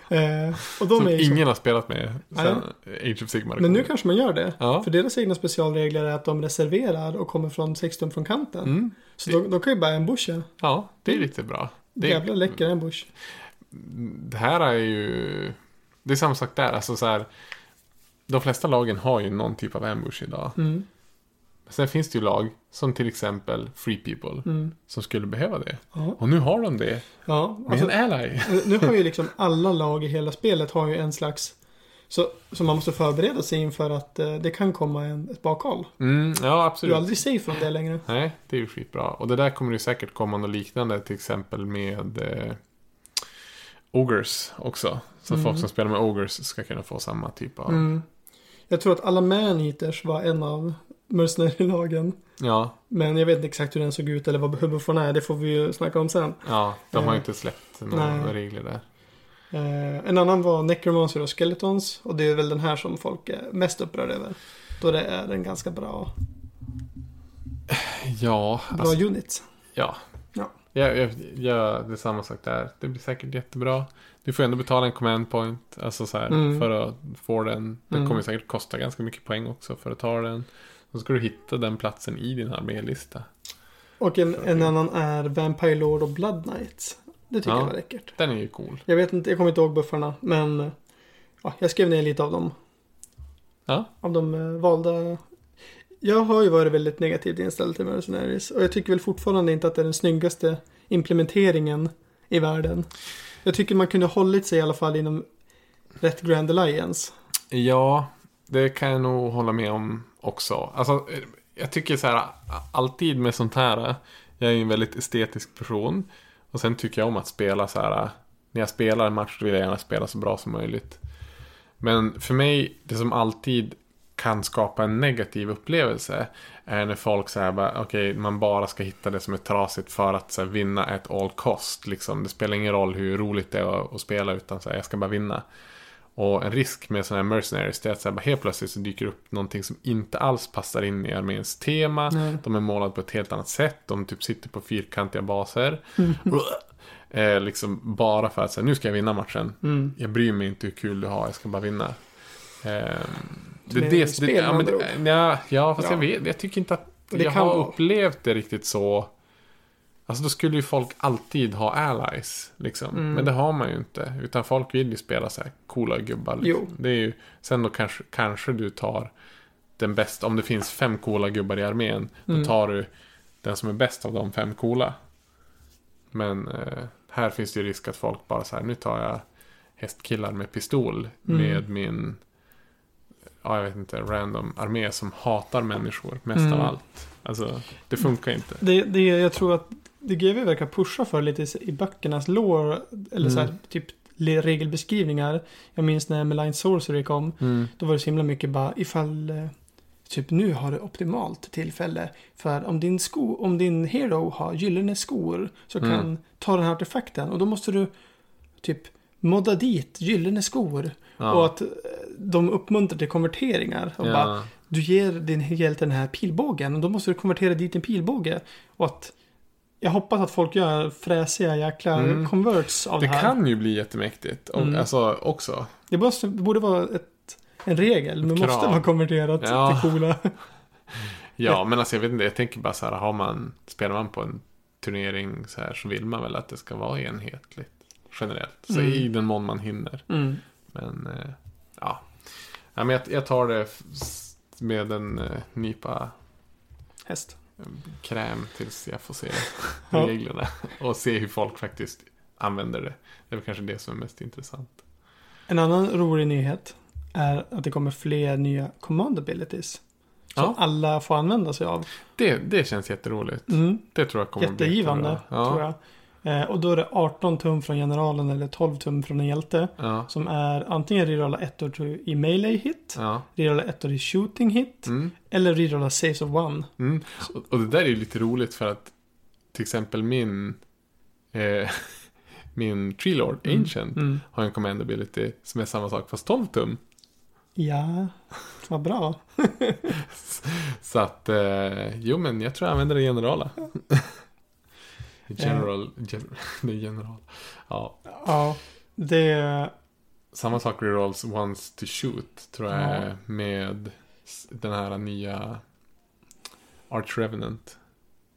piu. Eh, och de som är ingen har spelat med sen Age of Sigmar. Men nu kanske man gör det. Ja. För deras egna specialregler är att de reserverar och kommer från 16 från kanten. Mm. Så de, de kan ju bara ambusha. Ja, det är riktigt bra. Det, Jävla läcker ambush. det här är ju... Det är samma sak där. Alltså så här, de flesta lagen har ju någon typ av ambush idag. Mm, Sen finns det ju lag, som till exempel Free People, mm. som skulle behöva det. Ja, Och nu har de det. ja Med alltså, en ally. nu har ju liksom alla lag i hela spelet har ju en slags så, så man måste förbereda sig inför att eh, det kan komma en, ett bakhåll. Mm, ja, Du är absolut. aldrig safe från det längre. Nej, det är ju skitbra. Och det där kommer det säkert komma något liknande, till exempel med eh, Ogres också. Så Mm. folk som spelar med Ogres ska kunna få samma typ av... Mm. Jag tror att alla man-eaters var en av mercenary-lagen. Ja, Men jag vet inte exakt hur den såg ut eller vad huvudbuffarna är. Det får vi ju snacka om sen. ja, de har Eh, inte släppt några regler där. Eh, en annan var Necromancer och Skeletons. Och det är väl den här som folk är mest upprörda över. Då det är en ganska bra, Ja, bra alltså, unit. ja. Ja. Ja, ja, ja, det är samma sak där. Det blir säkert jättebra. Du får ändå betala en command point, alltså så här, Mm. för att få den. Det Mm. kommer säkert kosta ganska mycket poäng också för att ta den. Så ska du hitta den platsen i din armélista. Och en, en annan är Vampire Lord och Blood Knights. Det tycker Ja. jag var läckert. Den är ju cool. Jag vet inte, jag kommer inte ihåg buffarna. Men ja, jag skrev ner lite av dem. Ja. Av de eh, valda. Jag har ju varit väldigt negativt inställd till Mercenaries. Och jag tycker väl fortfarande inte att det är den snyggaste implementeringen i världen. Jag tycker man kunde hållit sig i alla fall inom rätt Grand Alliance. Ja, det kan jag nog hålla med om också. Alltså, eh, jag tycker så här, alltid med sånt här, jag är ju en väldigt estetisk person. Och sen tycker jag om att spela så här, när jag spelar en match vill jag gärna spela så bra som möjligt. Men för mig, det som alltid kan skapa en negativ upplevelse är när folk säger okej, man bara ska hitta det som är trasigt för att så här, vinna ett all cost. Liksom. Det spelar ingen roll hur roligt det är att, att spela, utan så här, jag ska bara vinna. Och en risk med sådana här mercenaries det är att så här, bara helt plötsligt så dyker upp någonting som inte alls passar in i arméns tema. Nej. De är målade på ett helt annat sätt. De typ sitter på fyrkantiga baser. eh, liksom bara för att säga, nu ska jag vinna matchen. Mm. Jag bryr mig inte hur kul du har, jag ska bara vinna. Eh, det, Med det, spel, det, ja, men, det, ja, ja, fast Ja. jag vet, jag tycker inte att Det jag har vara- upplevt det riktigt så. Alltså då skulle ju folk alltid ha allies, liksom. Mm. Men det har man ju inte. Utan folk vill ju spela så här coola gubbar. Liksom. Jo. Det är ju, sen då kanske, kanske du tar den bästa, om det finns fem coola gubbar i armén, då Mm. tar du den som är bäst av de fem coola. Men eh, här finns det ju risk att folk bara så här, nu tar jag hästkillar med pistol Mm. med min, ja jag vet inte, random armé som hatar människor mest Mm. av allt. Alltså, det funkar inte. Det, det jag tror att det GW verkar pusha för lite i- böckernas lore, eller så här, Mm. typ regelbeskrivningar. Jag minns när Malign Sorcery kom, Mm. då var det så himla mycket bara ifall eh, Typ nu har du optimalt tillfälle. För om din, sko, om din hero har gyllene skor så Mm. kan ta den här artefakten. Och då måste du typ modda dit gyllene skor. Ja. Och att eh, de uppmuntrar till konverteringar. Och bara, ja. du ger din hjälte den här pilbågen och då måste du konvertera dit en pilbåge. Och att jag hoppas att folk gör fräsiga jäkla Mm. converts av det, Det här. kan ju bli jättemäktigt. Och, Mm. Alltså också. Det, måste, det borde vara ett, en regel. Krav. måste vara konverterat Ja. till coola. Ja, men alltså jag vet inte. Jag tänker bara så här, har man, spelar man på en turnering så här så vill man väl att det ska vara enhetligt. Generellt. Så Mm. i den mån man hinner. Mm. Men eh, ja. Ja men jag, jag tar det med en eh, nypa Häst. eh, kräm tills jag får se reglerna. Och se hur folk faktiskt använder det. Det är väl kanske det som är mest intressant. En annan rolig nyhet är att det kommer fler nya command abilities. Som Ja. alla får använda sig av. Det, det känns jätteroligt. Mm. Det tror jag kommer bli Jättegivande, jättebra. Ja. tror jag. Eh, och då är det 18 tum från generalen eller 12 tum från en hjälte. Ja. Som är antingen rerolla ettor i melee hit, Ja. rerolla ettor i shooting hit, Mm. eller rerolla saves of one. Mm. Och, och det där är ju lite roligt för att till exempel min eh, min Tree Lord Mm. Ancient Mm. har en command ability som är samma sak fast 12 tum. Ja, vad bra. Så att, eh, jo men jag tror jag använder det generala. General, gen, det är general. Ja, Ja, det... samma sak rerolls once to shoot tror jag Ja. är med s- den här nya Arch Revenant.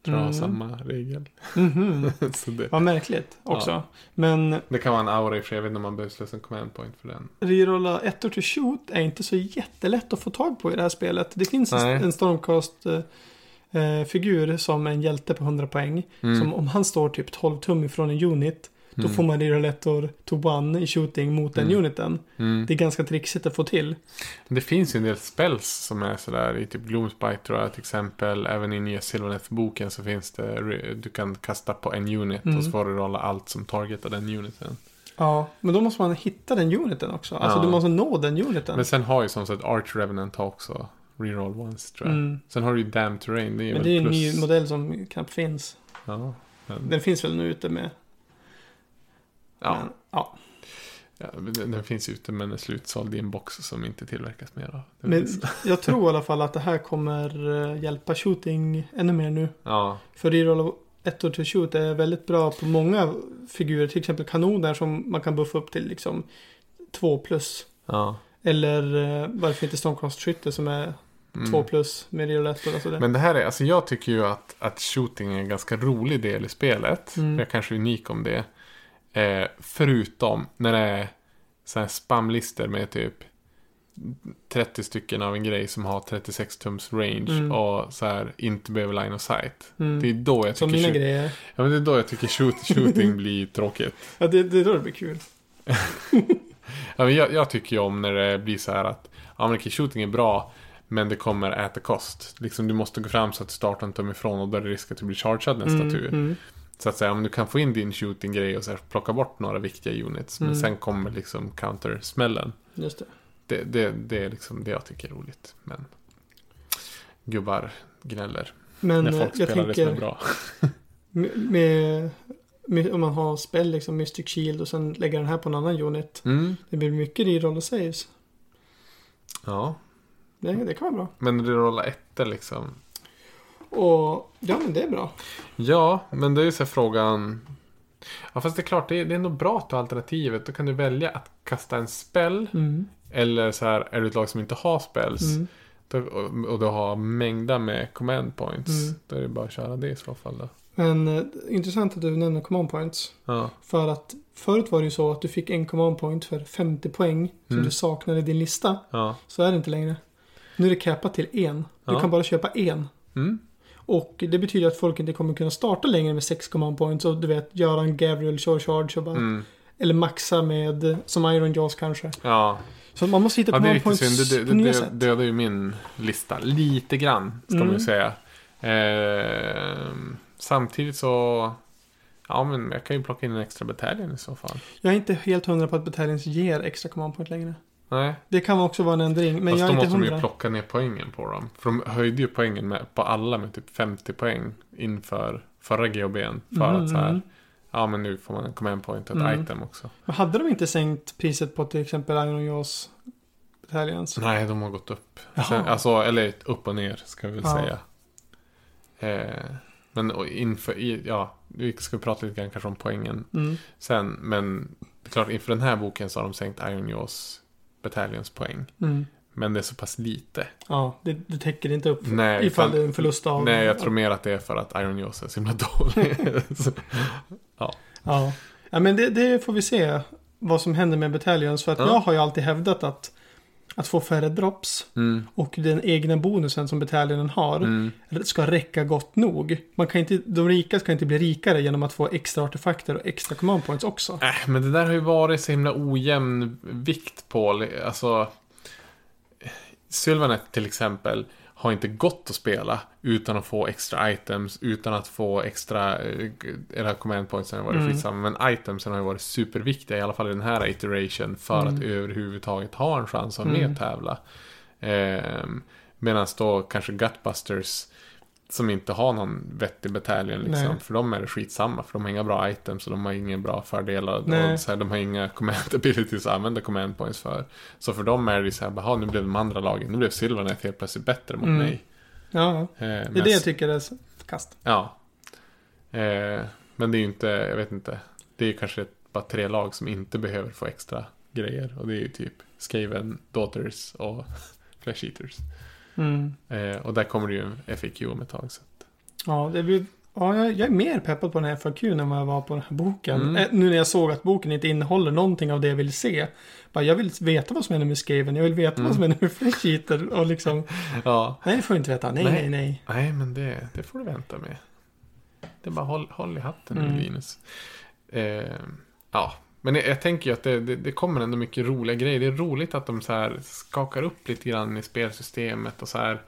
Tror jag har Mm. samma regel. Mhm. Så det, Vad märkligt också. Ja. Men det kan vara en aura i och för sig, jag vet inte om man behöver slösa en command point för den. rerolla ettor till shoot är inte så jättelätt att få tag på i det här spelet. Det finns Nej. en Stormcast eh, figur som en hjälte på 100 poäng. Mm. Som om han står typ 12 tum ifrån en unit. Då Mm. får man rerolla ettor to one i shooting mot den Mm. uniten. Mm. Det är ganska trixigt att få till. Det finns ju en del spells som är sådär i typ Gloomspite tror jag till exempel. Även i nya Sylvaneth-boken så finns det, du kan kasta på en unit och så får du rolla allt som targetar den uniten. Ja, men då måste man hitta den uniten också. Alltså Ja. du måste nå den uniten. Men sen har ju som sagt Arch Revenant också reroll once tror jag. Mm. Sen har du ju Damn Terrain, det är ju Men det är en plus. ny modell som knappt finns. Ja, men, Den finns väl nu ute med. ja, Men, ja. ja, den, den finns ute men är slutsåld i en box som inte tillverkas mer av. Men jag tror i alla fall att det här kommer eh, hjälpa shooting ännu mer nu. Ja, För reroll ettor till shoot är väldigt bra på många figurer. Till exempel kanoner som man kan buffa upp till liksom 2 plus. ja. Eller eh, varför inte Stormcast-skytte som är Mm. 2 plus med reroll ettor och sådär. Men det här är, alltså jag tycker ju att, att shooting är en ganska rolig del i spelet. Mm. Jag är kanske unik om det. Eh, förutom när det är så här spamlister med typ 30 stycken av en grej som har 36 tums range Mm. och så här inte behöver line of sight. Mm. Det är då jag Som tycker, mina shoot, grejer. ja, men det är då jag tycker shoot, shooting blir tråkigt. Ja, det, det är då det blir kul. Ja, men jag, jag tycker ju om när det blir så här att ja, men okej, shooting är bra men det kommer äta kost. Liksom, du måste gå fram så att du startar en tum ifrån och då är det risk att du blir chargead nästa Mm, tur. mm. Så att säga, om du kan få in din shooting-grej och så här, plocka bort några viktiga units. Men Mm. sen kommer liksom counter-smällen. Just det. Det, det, det är liksom det jag tycker är roligt. Men gubbar gnäller Men när eh, folk jag spelar det som är tänker bra. med, om man har spel liksom Mystic Shield och sen lägger den här på en annan unit. Mm. Det blir mycket reroll och saves. Ja, Det, det kan vara bra. men rerolla ettor liksom. Och ja, men det är bra. Ja, men det är ju så här frågan. Ja, fast det är klart, det är, det är nog bra att ha alternativet. Då kan du välja att kasta en spell. Mm. Eller så här, är du ett lag som inte har spells. Mm. Då, och, och du har mängder med command points. Mm. Då är det bara att köra det i så fall då. Men eh, intressant att du nämner command points. Ja. För att förut var det ju så att du fick en command point för 50 poäng som Mm. du saknade i din lista. Ja. Så är det inte längre. Nu är det capat till en. Du Ja. kan bara köpa en. Mm. Och det betyder att folk inte kommer kunna starta längre med 6 command points och du vet göra en Gabriel Shore Charge och bara, Mm. eller maxa med som Iron Jaws kanske. Ja, Så man måste hitta ja det är command riktigt points synd. Det, på nya det, sätt. det dödar ju min lista lite grann, ska man Mm. ju säga. Eh, samtidigt så... Ja, men jag kan ju plocka in en extra bataljon i så fall. Jag är inte helt hundra på att Battalions ger extra command point längre. Nej, Det kan också vara en ändring, men Fast jag då är inte måste de ju hundra. plocka ner poängen på dem. För de höjde ju poängen med, på alla med typ 50 poäng inför förra GHBn. För Mm, att så här, mm. ja men nu får man en command point och ett Mm. item också. Men hade de inte sänkt priset på till exempel Iron Jaws Battalions? Nej, de har gått upp. Sen, alltså, eller upp och ner ska vi väl Ja. säga. Eh, men inför, i, ja, vi ska prata lite grann kanske om poängen Mm. sen. Men det är klart, inför den här boken så har de sänkt Iron Jaws Battalions poäng. Mm. Men det är så pass lite. Ja, det, det täcker inte upp Nej, ifall det är en förlust av... Nej, jag tror mer att det är för att Iron Jaws är så himla dålig. Så- Ja. ja, men det, det får vi se vad som händer med Battalions. För att Ja. jag har ju alltid hävdat att, att få färre drops mm, och den egna bonusen som Battalionen har mm. ska räcka gott nog. Man kan inte, de rika ska inte bli rikare genom att få extra artefakter och extra command points också. Äh, men det där har ju varit så himla ojämn vikt på. Alltså, Sylvanet till exempel har inte gått att spela utan att få extra items, utan att få extra, eh, era command points har varit Mm. skitsamma, men itemsen har ju varit superviktiga, i alla fall i den här iteration, för Mm. att överhuvudtaget ha en chans att Mm. med tävla. Ehm, Medan då kanske Gutbusters som inte har någon vettig bataljon liksom. Nej. För dem är det skitsamma. För de har inga bra items och de har inga bra fördelar. Nej. Och så här, de har inga command abilities att använda command points för. Så för dem är det så här, "Jaha, nu blev de andra lagen, nu blev Sylvanet helt plötsligt bättre mot Mm. mig. Ja, Eh, det är det jag tycker är kast. Ja. Eh, men det är ju inte, jag vet inte. Det är ju kanske bara tre lag som inte behöver få extra grejer. Och det är ju typ Skaven, Daughters och Flesh Eaters. Mm. Eh, och där kommer det ju en FAQ om ett tag. Så. att- Ja, det blir... Ja, jag, är mer peppad på den här FAQ än vad jag var på den här boken. Mm. Eh, nu när jag såg att boken inte innehåller någonting av det jag vill se. Bara, jag vill veta vad som händer med Skaven, jag vill veta Mm. vad som händer med Flesh Eater och liksom... Ja. Nej, det får jag inte veta. Nej, Nej. nej, nej. Nej, men det, det får du vänta med. Det är bara håll, håll i hatten nu, Mm. Linus. Eh, ja, men jag, jag tänker ju att det, det, det kommer ändå mycket roliga grejer. Det är roligt att de så här skakar upp lite grann i spelsystemet och så här.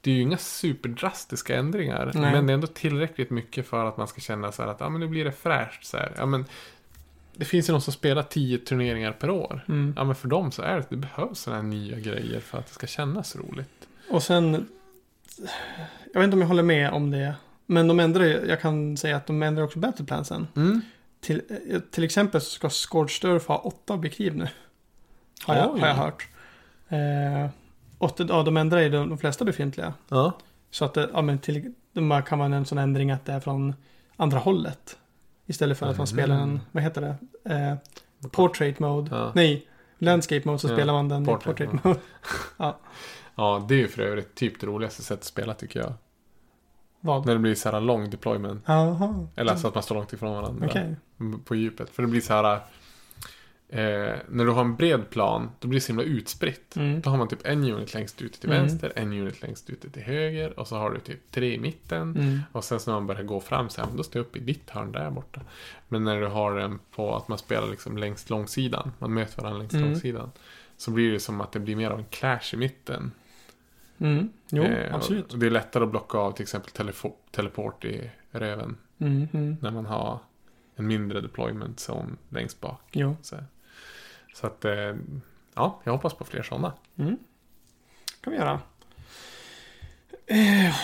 Det är ju inga superdrastiska ändringar. Nej. Men det är ändå tillräckligt mycket för att man ska känna så här att ja, men nu blir det fräscht. Så här. Ja, men, det finns ju de som spelar tio turneringar per år. Mm. Ja, men för dem så är det, det behövs sådana här nya grejer för att det ska kännas roligt. Och sen... Jag vet inte om jag håller med om det. Men de ändrar jag kan säga att de ändrar också battleplansen. Mm. Till, eh, till exempel så ska Scorched ha åtta objektiv nu. Har jag, Oj. har jag hört. Eh, åtta, ja, de ändrar ju de, de flesta befintliga. Ja. Så att det, ja, men till, det kan vara en sån ändring att det är från andra hållet. Istället för att man spelar en, Mm. vad heter det? Eh, portrait mode. Ja. Nej, landscape mode så Ja, spelar man den portrait portrait, mode. mode. Ja, det är ju för övrigt typ det roligaste sättet att spela tycker jag. Vad? När det blir så här lång deployment. Jaha. Eller så att man står långt ifrån varandra. Okej. På djupet. För det blir så här. Eh, när du har en bred plan, då blir det så himla utspritt. Mm. Då har man typ en unit längst ute till Mm. vänster, en unit längst ute till höger och så har du typ tre i mitten. Mm. Och sen så när man börjar gå fram så här, då står jag upp i ditt hörn där borta. Men när du har den på att man spelar liksom längs långsidan, man möter varandra längs Mm. långsidan. Så blir det som att det blir mer av en clash i mitten. Mm. Jo, Eh, absolut. Och det är lättare att blocka av till exempel teleport i röven. Mm. Mm. När man har en mindre deployment zone längst bak. Jo. Så, så att, eh, ja, jag hoppas på fler sådana. Mm. kan vi göra. Eh,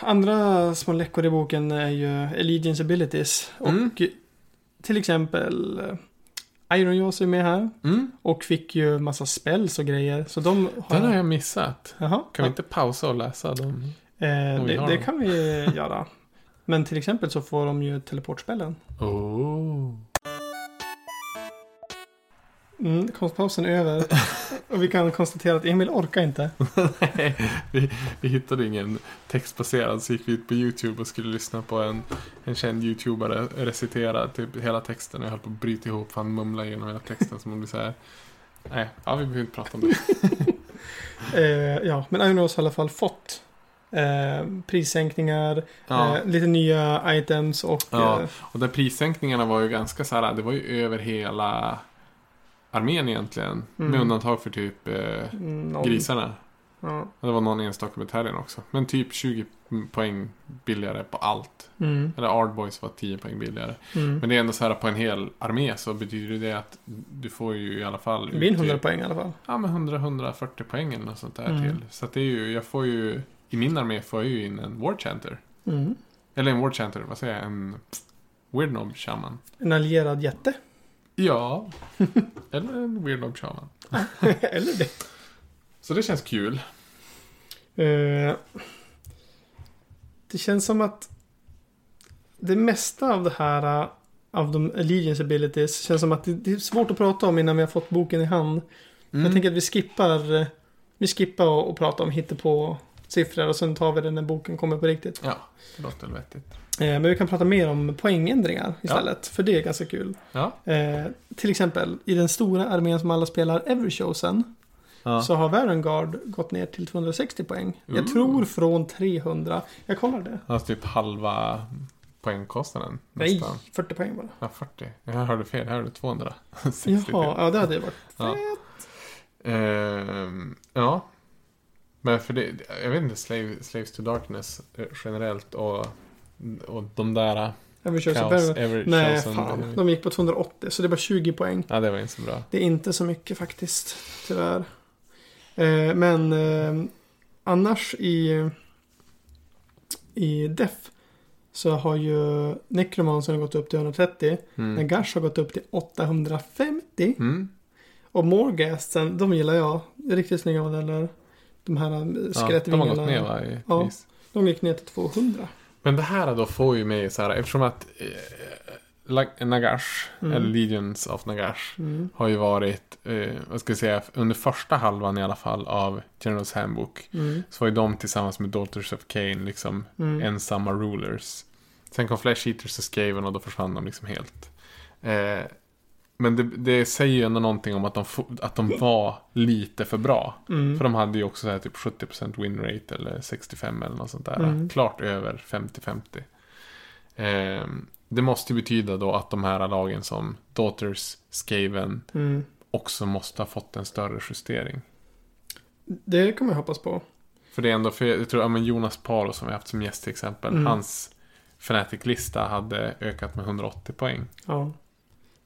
andra små läckor i boken är ju Allegiance Abilities. Och Mm. till exempel eh, Iron Jaws är med här. Mm, Och fick ju massa spells och grejer. Så de har... den har jag missat. Jaha. Kan vi inte pausa och läsa dem? Eh, det, det kan vi göra. Men till exempel så får de ju teleportspellen. Oh. Mm, konstpausen är över. och vi kan konstatera att Emil orkar inte. Nej, vi, vi hittade ingen textbaserad så gick vi ut på YouTube och skulle lyssna på en, en känd YouTubare recitera typ hela texten. Jag höll på att bryta ihop för han mumlade igenom hela texten som om det så här. Nej, ja, vi behöver inte prata om det. Eh, ja, men Jaws har i alla fall fått Eh, prissänkningar, Ja. eh, lite nya items och... Ja. Eh, Och där prissänkningarna var ju ganska så här, det var ju över hela armén egentligen. Mm. Med undantag för typ eh, någon- grisarna. Ja. Det var någon enstaka bataljon också. Men typ 20 poäng billigare på allt. Mm, Eller Ardboys var 10 poäng billigare. mm. Men det är ändå så här på en hel armé så betyder det att du får ju i alla fall Det ut 100 typ- poäng i alla fall. Ja men 100-140 poäng eller något sånt där Mm. till. Så att det är ju, jag får ju, i min armé får jag ju in en War Chanter. Mm. Eller en War Chanter, vad säger jag? En Weird Knob Shaman. En allierad jätte. Ja. Eller en Weird Knob Shaman. Eller det. Så det känns kul. Eh, det känns som att det mesta av det här, eh, av de Allegiance abilities, känns som att det, det är svårt att prata om innan vi har fått boken i hand. Mm. Jag tänker att vi skippar, eh, vi skippar och, och prata om hittepå siffror och sen tar vi det när boken kommer på riktigt. Ja, det låter väl vettigt. Eh, men vi kan prata mer om poängändringar istället, för det är ganska kul. Ja. Eh, till exempel, i den stora armén som alla spelar Everchosen, ja. så har Varengard gått ner till 260 poäng. Jag Ooh. tror från 300. Jag kollar det. Alltså typ halva poängkostnaden. Nej, nästan. 40 poäng bara. Ja, 40. Jag hörde fel. Jag hörde 260. Jaha, ja det hade det varit. Ja. Ehm, ja. Men för det, jag vet inte, Slave, Slaves to Darkness generellt och, och de där Everchosen. Chaos, Chaos, Ever Nej, fan. De gick på 280, så det är bara 20 poäng. Ja, det var inte så bra. Det är inte så mycket faktiskt, tyvärr. Eh, men eh, annars i, i Def så har ju Necromancer gått upp till 130. Mm. Nagash har gått upp till 850. Mm. Och Morgasten, de gillar jag. Riktigt snygga modeller. De här eh, Ja, de har gått ner va, i Ja. pris. De gick ner till 200. Men det här då får ju mig så här, eftersom att eh, Nagash, Mm. eller Legions of Nagash, Mm. har ju varit, eh, vad ska jag säga, under första halvan i alla fall av Generals Handbook. Mm. Så var ju de tillsammans med Daughters of Cain liksom Mm. ensamma rulers. Sen kom Flash Eaters och Skaven och då försvann de liksom helt. Eh, men det, det säger ju ändå någonting om att de, att de var lite för bra. Mm. För de hade ju också så här typ 70% win rate eller 65 eller något sånt där. Mm. Klart över 50-50. Eh, det måste ju betyda då att de här lagen som Daughters, Skaven Mm. också måste ha fått en större justering. Det kan man hoppas på. För det är ändå, för jag tror, ja, men Jonas Paro som vi haft som gäst till exempel. Mm. Hans Fnatic-lista hade ökat med 180 poäng. Ja.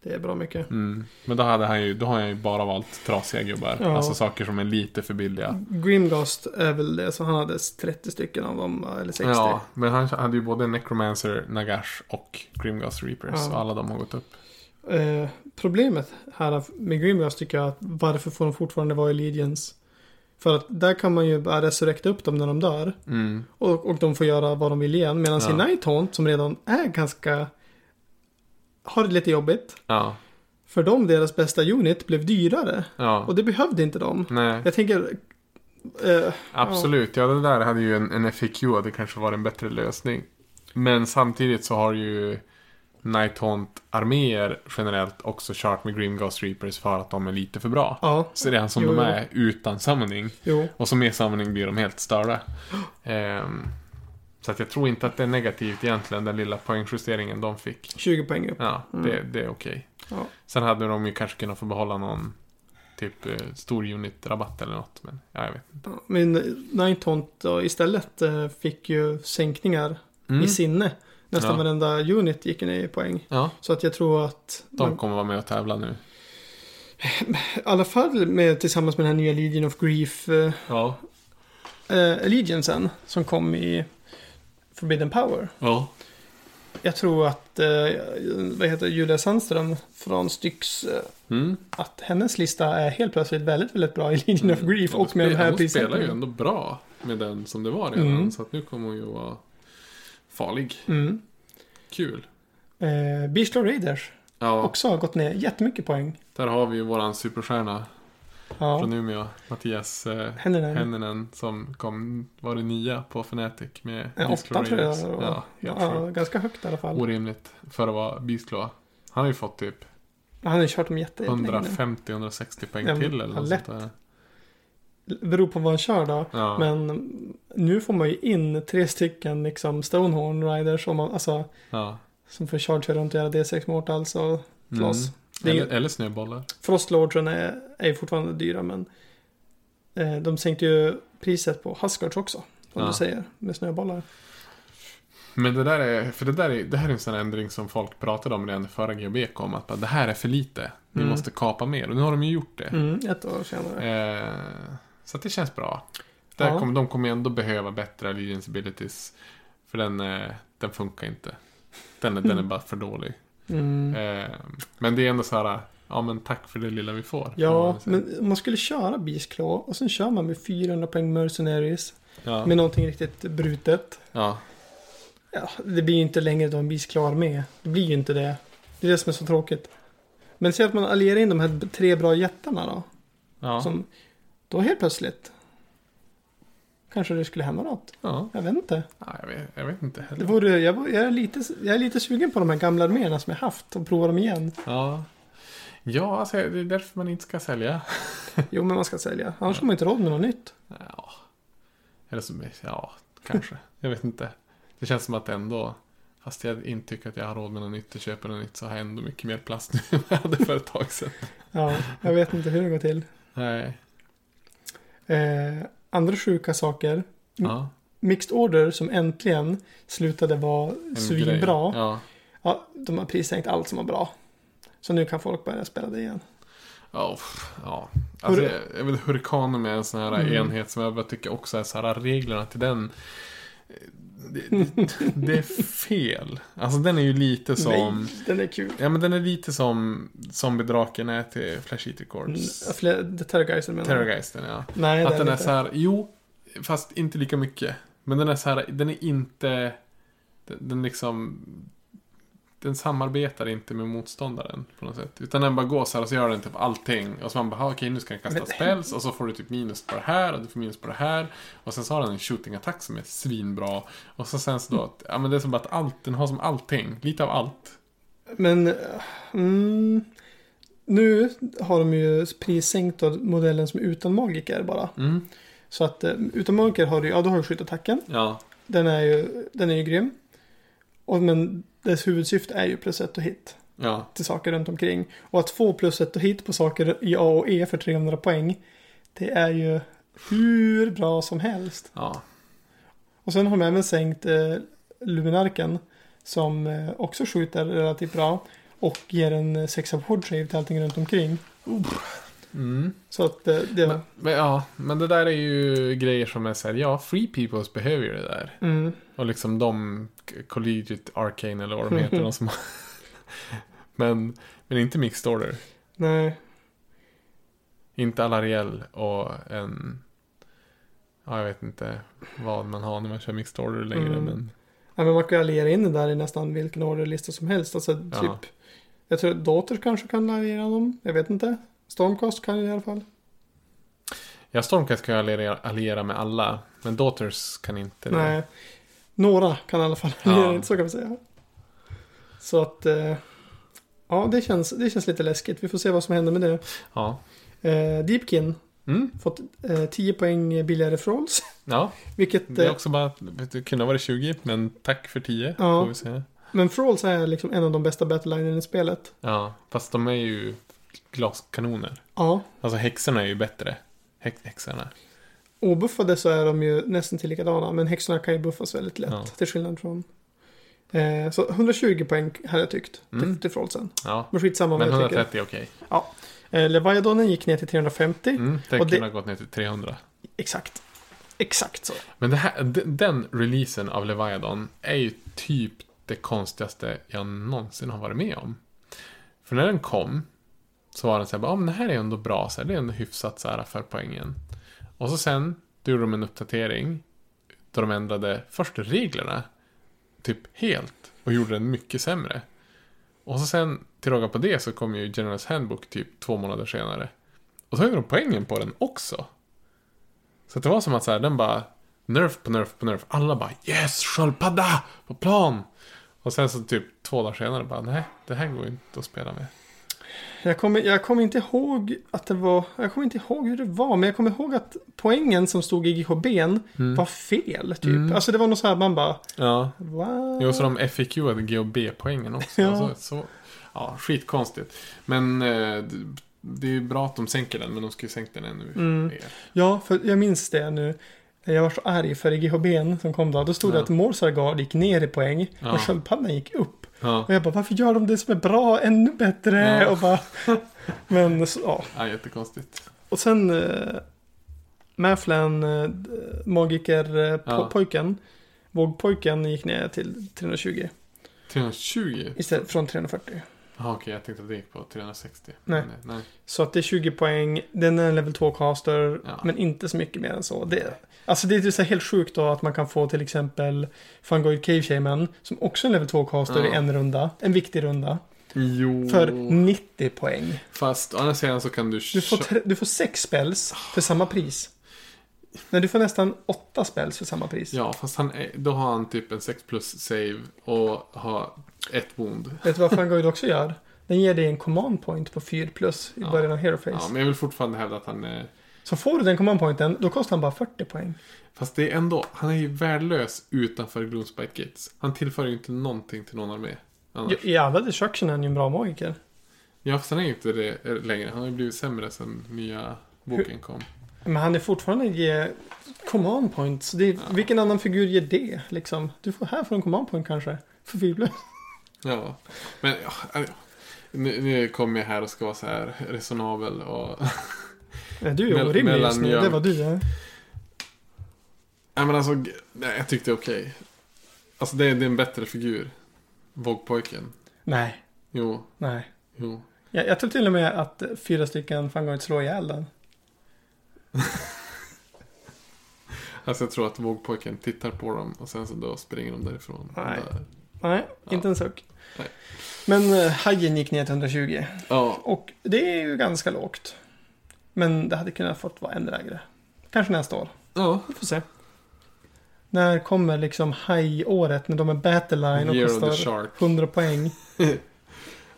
Det är bra mycket. Mm. Men då, hade han ju, då har han ju bara valt trasiga gubbar. Ja. Alltså saker som är lite för billiga. Grimghost är väl det, så han hade 30 stycken av dem, eller 60. Ja, men han hade ju både Necromancer, Nagash och Grimghost Reapers. Ja. Och alla de har gått upp. Eh, problemet här med Grimghost tycker jag att varför får de fortfarande vara i Legions? För att där kan man ju bara resurrekta upp dem när de dör. Mm. Och, och de får göra vad de vill igen. Medan Ja. i Nighthaunt som redan är ganska... Har det lite jobbigt. Ja, För dem, deras bästa unit, blev dyrare. ja. Och det behövde inte de. Nej, Jag tänker... Eh, absolut. Ja, det där hade ju en, en FAQ det kanske var en bättre lösning. Men samtidigt så har ju Nighthaunt-arméer generellt också kört med Grimghost Reapers för att de är lite för bra. ja, Så redan som Jo, de jo. är utan summoning. jo. Och så med summoning blir de helt störda. Ehm, så att jag tror inte att det är negativt egentligen, den lilla poängjusteringen de fick. 20 poäng upp. Ja, Mm. det, det är okej. Ja. Sen hade de ju kanske kunnat få behålla någon typ eh, stor unit-rabatt eller något. Men ja, jag vet inte. Ja, Men Nighthaunt då istället eh, fick ju sänkningar i sinne. Nästan Mm. Ja. varenda unit gick ner i poäng. Ja, Så att jag tror att... de man, kommer vara med och tävla nu. I alla fall med, tillsammans med den här nya Legion of Grief eh, Ja. eh, Allegiancen som kom i Forbidden Power. Ja. Jag tror att, eh, vad heter Julia Sandström från Styx, eh, Mm. att hennes lista är helt plötsligt väldigt, väldigt bra i Legion of Grief och med de här Hon spelar ju ändå bra med den som det var redan. Mm. Så att nu kommer hon ju vara farlig. Mm. Kul. Eh, Beastlaw Raiders Ja, också har gått ner jättemycket poäng. där har vi ju våran superstjärna Ja, från Umeå. Mattias eh, händerna. Henninen som kom, var det nia på Fnatic med Beast åtta tror jag. Ja, helt ja, sjukt. ganska högt i alla fall. Orimligt för att vara Beast Claw. Han har ju fått typ Han har ju kört dem jätte, jättelänge nu. 150-160 poäng Ja, till eller något lätt. sånt där. beror på vad han kör då. Ja. Men nu får man ju in tre stycken liksom Stonehorn Riders som, man, alltså, ja. som får charge runt och göra D6 Mortals och slåss. Mm. Eller, ju- eller snöbollar. Frostlordsen är, är ju fortfarande dyra men eh, de sänkte ju priset på Huskards också. Som Ja. du säger, med snöbollar. Men det där är, för det där är, det här är en sån ändring som folk pratade om redan i förra GBK om att bara, det här är för lite. Ni Mm. måste kapa mer. Och nu har de ju gjort det. Mm, ett år senare. Eh, så att det känns bra. Där Ja. kommer, de kommer ändå behöva bättre allegiance abilities. För den, eh, den funkar inte. Den, den är bara för dålig. Mm. Eh, men det är ändå så här, ja men tack för det lilla vi får. Ja, men om man skulle köra Beast Claw och sen kör man med 400 poäng Mercenaries ja. med någonting riktigt brutet. ja. Ja, det blir ju inte längre då en Beast Claw med. Det blir ju inte det. Det är det som är så tråkigt. Men säg att man allierar in de här tre bra jättarna då. Ja. Som, då helt plötsligt kanske det skulle hända något. ja. Jag vet inte. ja jag, vet, jag vet inte Det heller. vore, jag, jag, är lite, jag är lite sugen på de här gamla arméerna som jag haft och prova dem igen. Ja. Ja, alltså, det är därför man inte ska sälja. Jo, men man ska sälja. Annars har man inte råd med något nytt. Ja. Eller så, ja, kanske. Jag vet inte. Det känns som att ändå, fast jag inte tycker att jag har råd med något nytt och köper något nytt så har jag ändå mycket mer plast nu än jag hade för ett tag sedan. Ja, jag vet inte hur det går till. Nej. Eh, andra sjuka saker. Ja, Mixed Order som äntligen slutade vara svinbra. Ja. Ja, de har prissänkt allt som var bra. Så nu kan folk börja spela det igen. Ja, uff, ja. Alltså, Hur- jag, jag vet, Hurrikanen är en sån här Mm. enhet som jag tycker också är så här, reglerna till den. Det, det, är fel. Alltså den är ju lite som... Nej, den är kul. Ja men den är lite som zombiedraken är till Flash Eater Mm, Corps. The Terrorgeister menar du? Terrorgeisten ja. Nej, Att den är inte. så här, jo, fast inte lika mycket. Men den är så här, den är inte, den, den liksom, den samarbetar inte med motståndaren på något sätt. Utan den bara går så här och så gör den typ allting. Och så man bara, "Ah, okej nu ska den kasta Men- spells och så får du typ minus på det här och du får minus på det här. Och sen så har den en shooting-attack som är svinbra. Och så sen så då, att, ja men det är som bara att allt, den har som allting, lite av allt. Men mm, nu har de ju prissänkt modellen som utan magiker bara. Mm. Så att eh, utan magiker har du ja, då har du skyttattacken. Ja, Den är ju, den är ju grym. Och, men dess huvudsyfte är ju plus ett och hit ja, till saker runt omkring. Och att få plus ett och hit på saker i A och E för 300 poäng. Det är ju hur bra som helst. ja. Och sen har de även sänkt eh, Luminarken. Som eh, också skjuter relativt bra. Och ger en eh, sexa save till allting runt omkring. Mm. Så att det... Men, men, ja, men det där är ju grejer som är så här, ja, Free Peoples behöver ju det där. Mm, Och liksom de, Collegiate Arcane eller vad de heter, de som men, men inte Mixed Order. nej. Inte Alariel och en, ja jag vet inte vad man har när man kör Mixed Order längre, Mm. men Ja, men man kan alliera in det där i nästan vilken orderlista som helst. Alltså typ. Ja. Jag tror att Daughters kanske kan alliera dem. Jag vet inte. Stormcast kan ju i alla fall. ja, Stormcast kan ju alliera, alliera med alla, men Daughters kan inte det. Nej. Några kan i alla fall Ja. alliera, så kan vi säga. Så att. Eh, ja, det känns, det känns lite läskigt. Vi får se vad som händer med det. Ja. Eh, Deepkin. Mm, Fått eh, 10 poäng billigare Frolls. ja, Vilket. det är Eh, också bara, det kunde ha varit 20, men tack för 10, Ja. får vi säga. men Frolls är liksom en av de bästa battlelinjerna i spelet. Ja, fast de är ju glaskanoner. Ja. Alltså häxorna är ju bättre. Häx, häxorna. Obuffade så är de ju nästan till likadana. Men häxorna kan ju buffas väldigt lätt. Ja. Till skillnad från. Eh, så 120 poäng hade jag tyckt. Till, Mm. till Frollsen. Ja, Men skitsamma vad men jag tycker. 130 är okej. Eh, Leviathanen gick ner till 350. Mm, det- kunde ha gått ner till 300. Exakt. Exakt så. Men här, de- den releasen av Leviathan är ju typ det konstigaste jag någonsin har varit med om. För när den kom så var den så här, ja men det här är ändå bra, så här, det är ändå hyfsat så här för poängen. Och så sen, då gjorde de en uppdatering då de ändrade först reglerna typ helt och gjorde den mycket sämre. Och så sen, till råga på det, så kom ju Generals Handbook typ två månader senare. Och så höjde de poängen på den också. Så att det var som att så här, den bara Nerf på nerf på nerf. Alla bara yes, sköldpadda på plan. Och sen så typ två dagar senare bara nej, det här går inte att spela med. Jag kommer, jag kommer inte ihåg att det var, jag kommer inte ihåg hur det var, men jag kommer ihåg att poängen som stod i GHB Mm. var fel typ. Mm. Alltså det var något så här, man bara, Ja. va? Jo, så de FAQ-ade GHB-poängen också. Ja. Alltså, så, ja, skitkonstigt. Men eh, det, det är ju bra att de sänker den, men de ska ju sänka den ännu Mm. mer. Ja, för jag minns det nu. Jag var så arg för i GHB som kom då. Då stod det Ja. att Morsargard gick ner i poäng Ja. och sköldpaddan gick upp. Ja, Och jag bara, varför gör de det som är bra ännu bättre? Ja. Och bara, men så, ja. ja jättekonstigt. Och sen eh, Mäflen, eh, magiker eh, po- pojken, vågpojken gick ner till 320 320? istället från 340. Ja, okej, jag tänkte att det gick på 360. Nej. Men, nej. Så att det är 20 poäng, den är en level 2 caster, Ja. men inte så mycket mer än så. Det, alltså det är så helt sjukt då att man kan få till exempel Fungoid Cave Shaman, som också är en level 2 caster Ja. i en runda, en viktig runda, Jo. för 90 poäng. Fast å andra sidan så kan du... Du får, tre, du får sex spells för samma pris. Nej, du får nästan åtta spells för samma pris. Ja, fast han är, då har han typ en 6 plus save och har ett wound. Vet du vad Fungoid också gör? Den ger dig en command point på 4 plus i Ja. början av Hero Phase. Ja, men jag vill fortfarande hävda att han är... Så får du den command pointen, då kostar han bara 40 poäng. Fast det är ändå, han är ju värdelös utanför Gloomspite Gates. Han tillför ju inte någonting till någon armé. Annars. I, I alla destruction är han ju en bra magiker. Ja, fast han är ju inte det längre. Han har ju blivit sämre sen nya boken kom. Men han är fortfarande ge command points. Det är, Vilken annan figur ger det? Liksom? Du får här får en command point kanske. För Fible. Ja, men ja, nu, nu kommer jag här och ska vara så här resonabel och... Du är orimlig just nu. Det var du är. Nej men alltså, nej, jag tyckte det är okej. Alltså det är, det är en bättre figur. Vågpojken. Nej, Jo, nej. jo. Jag, jag tror till och med att fyra stycken Fungoid slår ihjäl den. Alltså jag tror att vågpojken tittar på dem och sen så då springer de därifrån. Nej. Där. Nej, Ja. inte en suck. Nej. Men uh, hajen gick ner till 120. Ja, Och det är ju ganska lågt. Men det hade kunnat fått vara ännu lägre. Kanske nästa år. ja. Vi får se. När kommer liksom haj-året när de är battleline och Year kostar Shark. 100 poäng?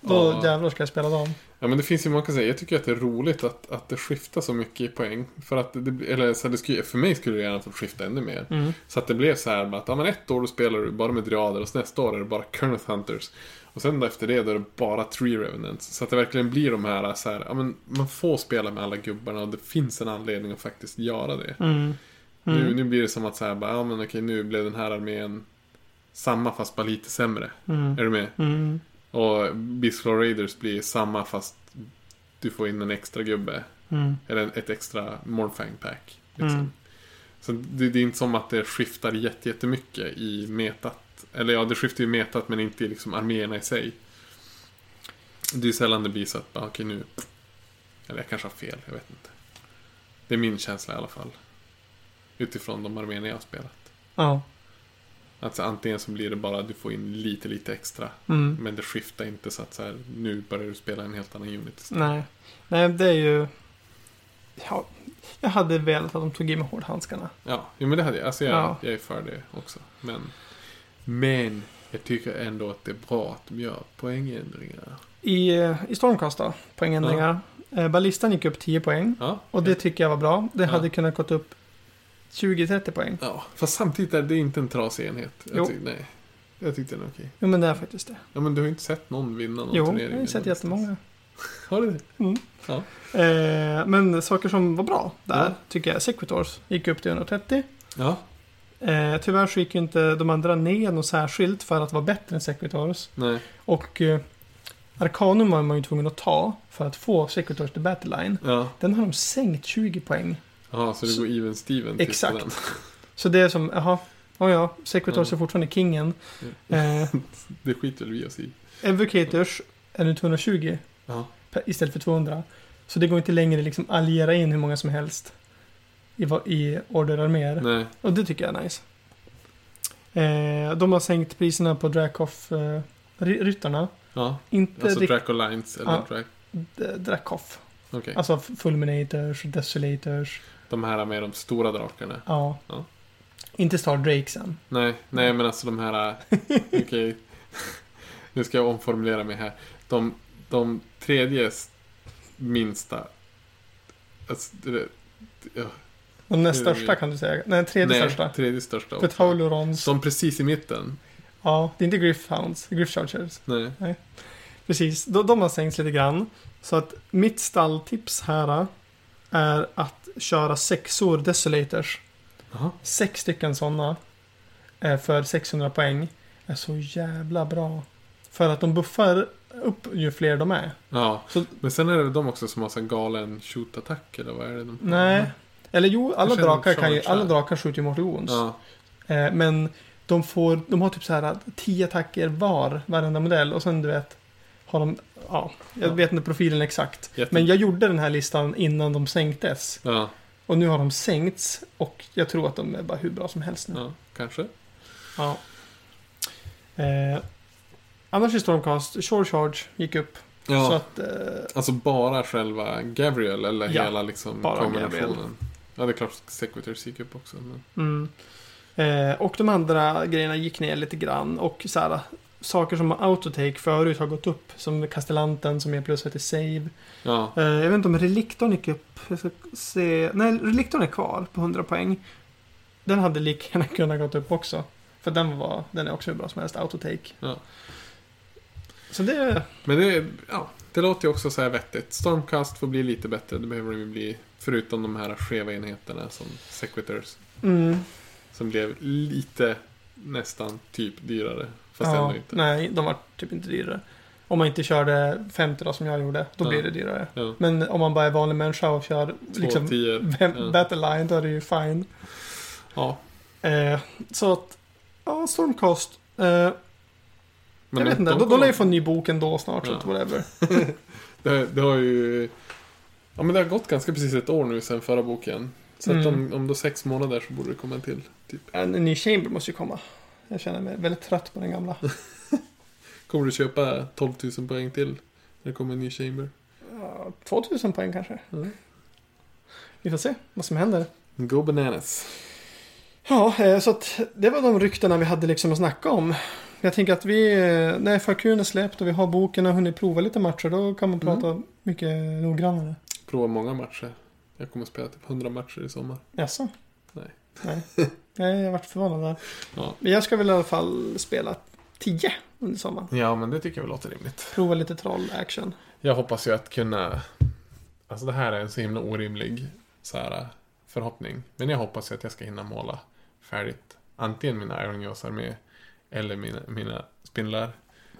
Då Ja. jävlar ska jag spela dem. Ja men det finns ju många kan säga. Jag tycker att det är roligt att, att det skiftar så mycket i poäng. För att det, eller så det skulle, för mig skulle det gärna fått skifta ännu mer. Mm. Så att det blev så här med att ja, men ett år då spelar du bara med Driader och nästa år är det bara Kerneth Hunters. Och sen efter det då är det bara Tree Revenants. Så att det verkligen blir de här så här, ja men man får spela med alla gubbarna och det finns en anledning att faktiskt göra det. Mm. Nu, Mm. nu blir det som att så här, bara, ja men okej nu blev den här armén samma fast bara lite sämre. Mm. Är du med? Mm. Och Beastflow Raiders blir samma fast du får in en extra gubbe. Mm. Eller ett extra Morfang pack. Liksom. Mm. Så det, det är inte som att det skiftar jätte- jättemycket i metat. Eller ja, det skiftar ju metat men inte i liksom arméerna i sig. Det är sällan det blir så att, okej nu. Eller jag kanske har fel, jag vet inte. Det är min känsla i alla fall. Utifrån de arméerna jag har spelat. Ja. Alltså antingen så blir det bara att du får in lite, lite extra. Mm. Men det skiftar inte så att så här, nu börjar du spela en helt annan unit istället. Nej. Nej, det är ju... Ja, jag hade velat att de tog i med hårdhandskarna. Ja, jo, men det hade jag. Alltså jag, Ja. jag är för det också. Men, men jag tycker ändå att det är bra att de gör poängändringar. I, eh, i Stormcast då, poängändringar. Ja. Ballistan gick upp 10 poäng. Ja, Och det tycker jag var bra. Det hade kunnat gått upp 20-30 poäng. ja, fast samtidigt är det inte en trasig enhet. Jo. Jag tyck, nej, jag tyckte den är okej. Jo, men det är faktiskt det. Ja, men du har ju inte sett någon vinna någon Jo, turnering. jag har ju sett jättemånga. Har du det? Mm. Ja. Eh, men saker som var bra där Ja. tycker jag. Sequitors gick upp till 130. Ja, Eh, tyvärr så gick ju inte de andra ner något särskilt för att vara bättre än Sequitors. nej. Och eh, Arcanum var man ju tvungen att ta för att få Sequitors till Battleline. Ja, Den har de sänkt 20 poäng. Jaha, så det går even Steven till Exakt. den. Så det är som, jaha, oh ja, Sequitors Ja. är fortfarande kingen. Eh, Det skiter väl vi oss i. Evocators är nu 220 Ja, istället för 200. Så det går inte längre liksom alliera in hur många som helst i, i orderarméer. Och det tycker jag är nice. Eh, de har sänkt priserna på Dracoff eh, ry- ryttarna. Ja, Inte alltså rikt- Draco Lines eller Ja. Dracoff. Okej. Alltså Fulminators, Desolators. De här med de stora drakarna. Ja. Ja. Inte Star Drakesen. Nej, nej men alltså de här... Okej. Nu ska jag omformulera mig här. De de tredje minsta. Alltså, det, ja, De näst största kan du säga. Nej, tredje nej, största. tredje största. För. Taulurons. Som precis i mitten. Ja, det är inte Griffhounds. Griff Chargers. Nej. Precis, de, de har sänkts lite grann. Så att mitt stalltips här är att köra sexor Desolators. Jaha. Sex stycken sådana. eh, För 600 poäng. Är så jävla bra. För att de buffar upp ju fler de är. Ja, Så- men sen är det de också som har sån galen shoot-attack eller vad är det? De Nej. Eller jo, alla Jag drakar, kan ju, alla drakar skjuter ju Mortal Wounds. Ja, Eh, men de får, de har typ så här 10 attacker var, varenda modell. Och sen du vet, har de, ja, jag Ja. vet inte profilen exakt. jätte... Men jag gjorde den här listan innan de sänktes. Ja, Och nu har de sänkts och jag tror att de är bara hur bra som helst nu. ja, kanske. Ja. Eh, annars i Stormcast, Shore Charge gick upp. Ja, Så att, eh, alltså bara själva Gabriel eller Ja, hela liksom bara kombinationen. Ja, det är klart Sequitors gick upp också. Men... mm. eh, och de andra grejerna gick ner lite grann. Och så här, saker som autotake förut har gått upp. Som Castellanten som är plus ett i save. Ja, Eh, jag vet inte om Reliktorn gick upp. Jag ska se. Nej, Reliktorn är kvar på 100 poäng. Den hade lika gärna kunnat gått upp också. För den, var, den är också hur bra som helst, autotake. Ja. Så det... men det, ja, det låter ju också så här vettigt. Stormcast får bli lite bättre. Det behöver de ju bli. Förutom de här skeva enheterna som Sequitors. Mm, Som blev lite nästan typ dyrare. Fast ja, ändå inte. Nej, de var typ inte dyrare. Om man inte körde 50 då som jag gjorde, då Ja. blir det dyrare. Ja, Men om man bara är vanlig människa och kör två liksom tior. vem- Ja. Battle Line, då är det ju fine. Ja, Eh, så att, ja, Stormcast. Eh, jag vet inte, de lär ju få en ny bok ändå snart, så Ja. att whatever. Det, det har ju... Ja men det har gått ganska precis ett år nu sedan förra boken. Så att Mm. om, om då sex månader så borde det komma en till. Typ. En, en ny Chamber måste ju komma. Jag känner mig väldigt trött på den gamla. Kommer du köpa 12 000 poäng till? När det kommer en ny Chamber? Ja, 2000 poäng kanske. Mm. Vi får se vad som händer. Go bananas. Ja, eh, så att det var de ryktena vi hade liksom att snacka om. Jag tänker att vi, eh, när FAQn är släppt och vi har boken och hunnit prova lite matcher, då kan man Mm. prata mycket noggrannare. Prova många matcher. Jag kommer att spela typ 100 matcher i sommar. Jaså? Nej. Nej. Nej, jag vart förvånad där. Ja. Men jag ska väl i alla fall spela 10 under sommaren. ja, men det tycker jag väl låter rimligt. Prova lite troll-action. Jag hoppas ju att kunna... Alltså det här är en så himla orimlig så här, förhoppning. Men jag hoppas ju att jag ska hinna måla färdigt antingen mina Iron Jaws armé eller mina, mina spindlar.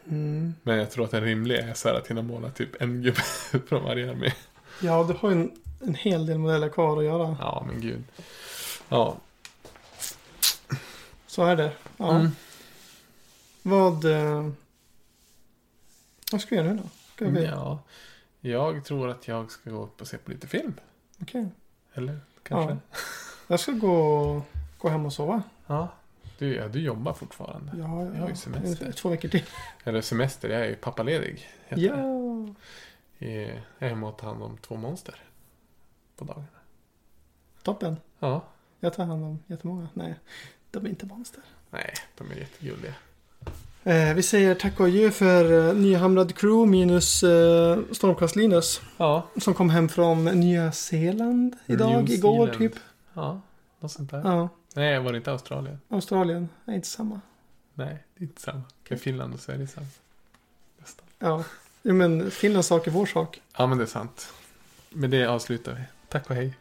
Mm. Men jag tror att en rimlig är så här att hinna måla typ en gubbe från varje armé. Ja, du har ju en, en hel del modeller kvar att göra. Ja, men gud. Ja. Så är det. Ja. Mm. Vad... Eh, vad ska vi göra nu då? Ska vi... ja. Jag tror att jag ska gå upp och se på lite film. Okej. Eller kanske? Ja. Jag ska gå, gå hem och sova. Ja. Du, ja, du jobbar fortfarande. Ja, Jag har ju semester. Två veckor till. Eller semester, jag är ju pappaledig. Ja. det. Jag är hemma och tar hand om två monster. På dagarna. Toppen. Ja. Jag tar hand om jättemånga. Nej, de är inte monster. Nej, de är jättegulliga. Eh, vi säger tack och adjö för eh, nyhamrad crew minus eh, Stormcast Linus. Ja. Som kom hem från Nya Zeeland idag, New igår Zealand. typ. Ja, något sånt där. Ja, Nej, var det inte Australien? Australien. är inte samma. Nej, det är inte samma. Med Finland och Sverige samma. Nästan. Ja, jo, men Finlands sak är vår sak. Ja, men det är sant. Med det avslutar vi. Tack och hej.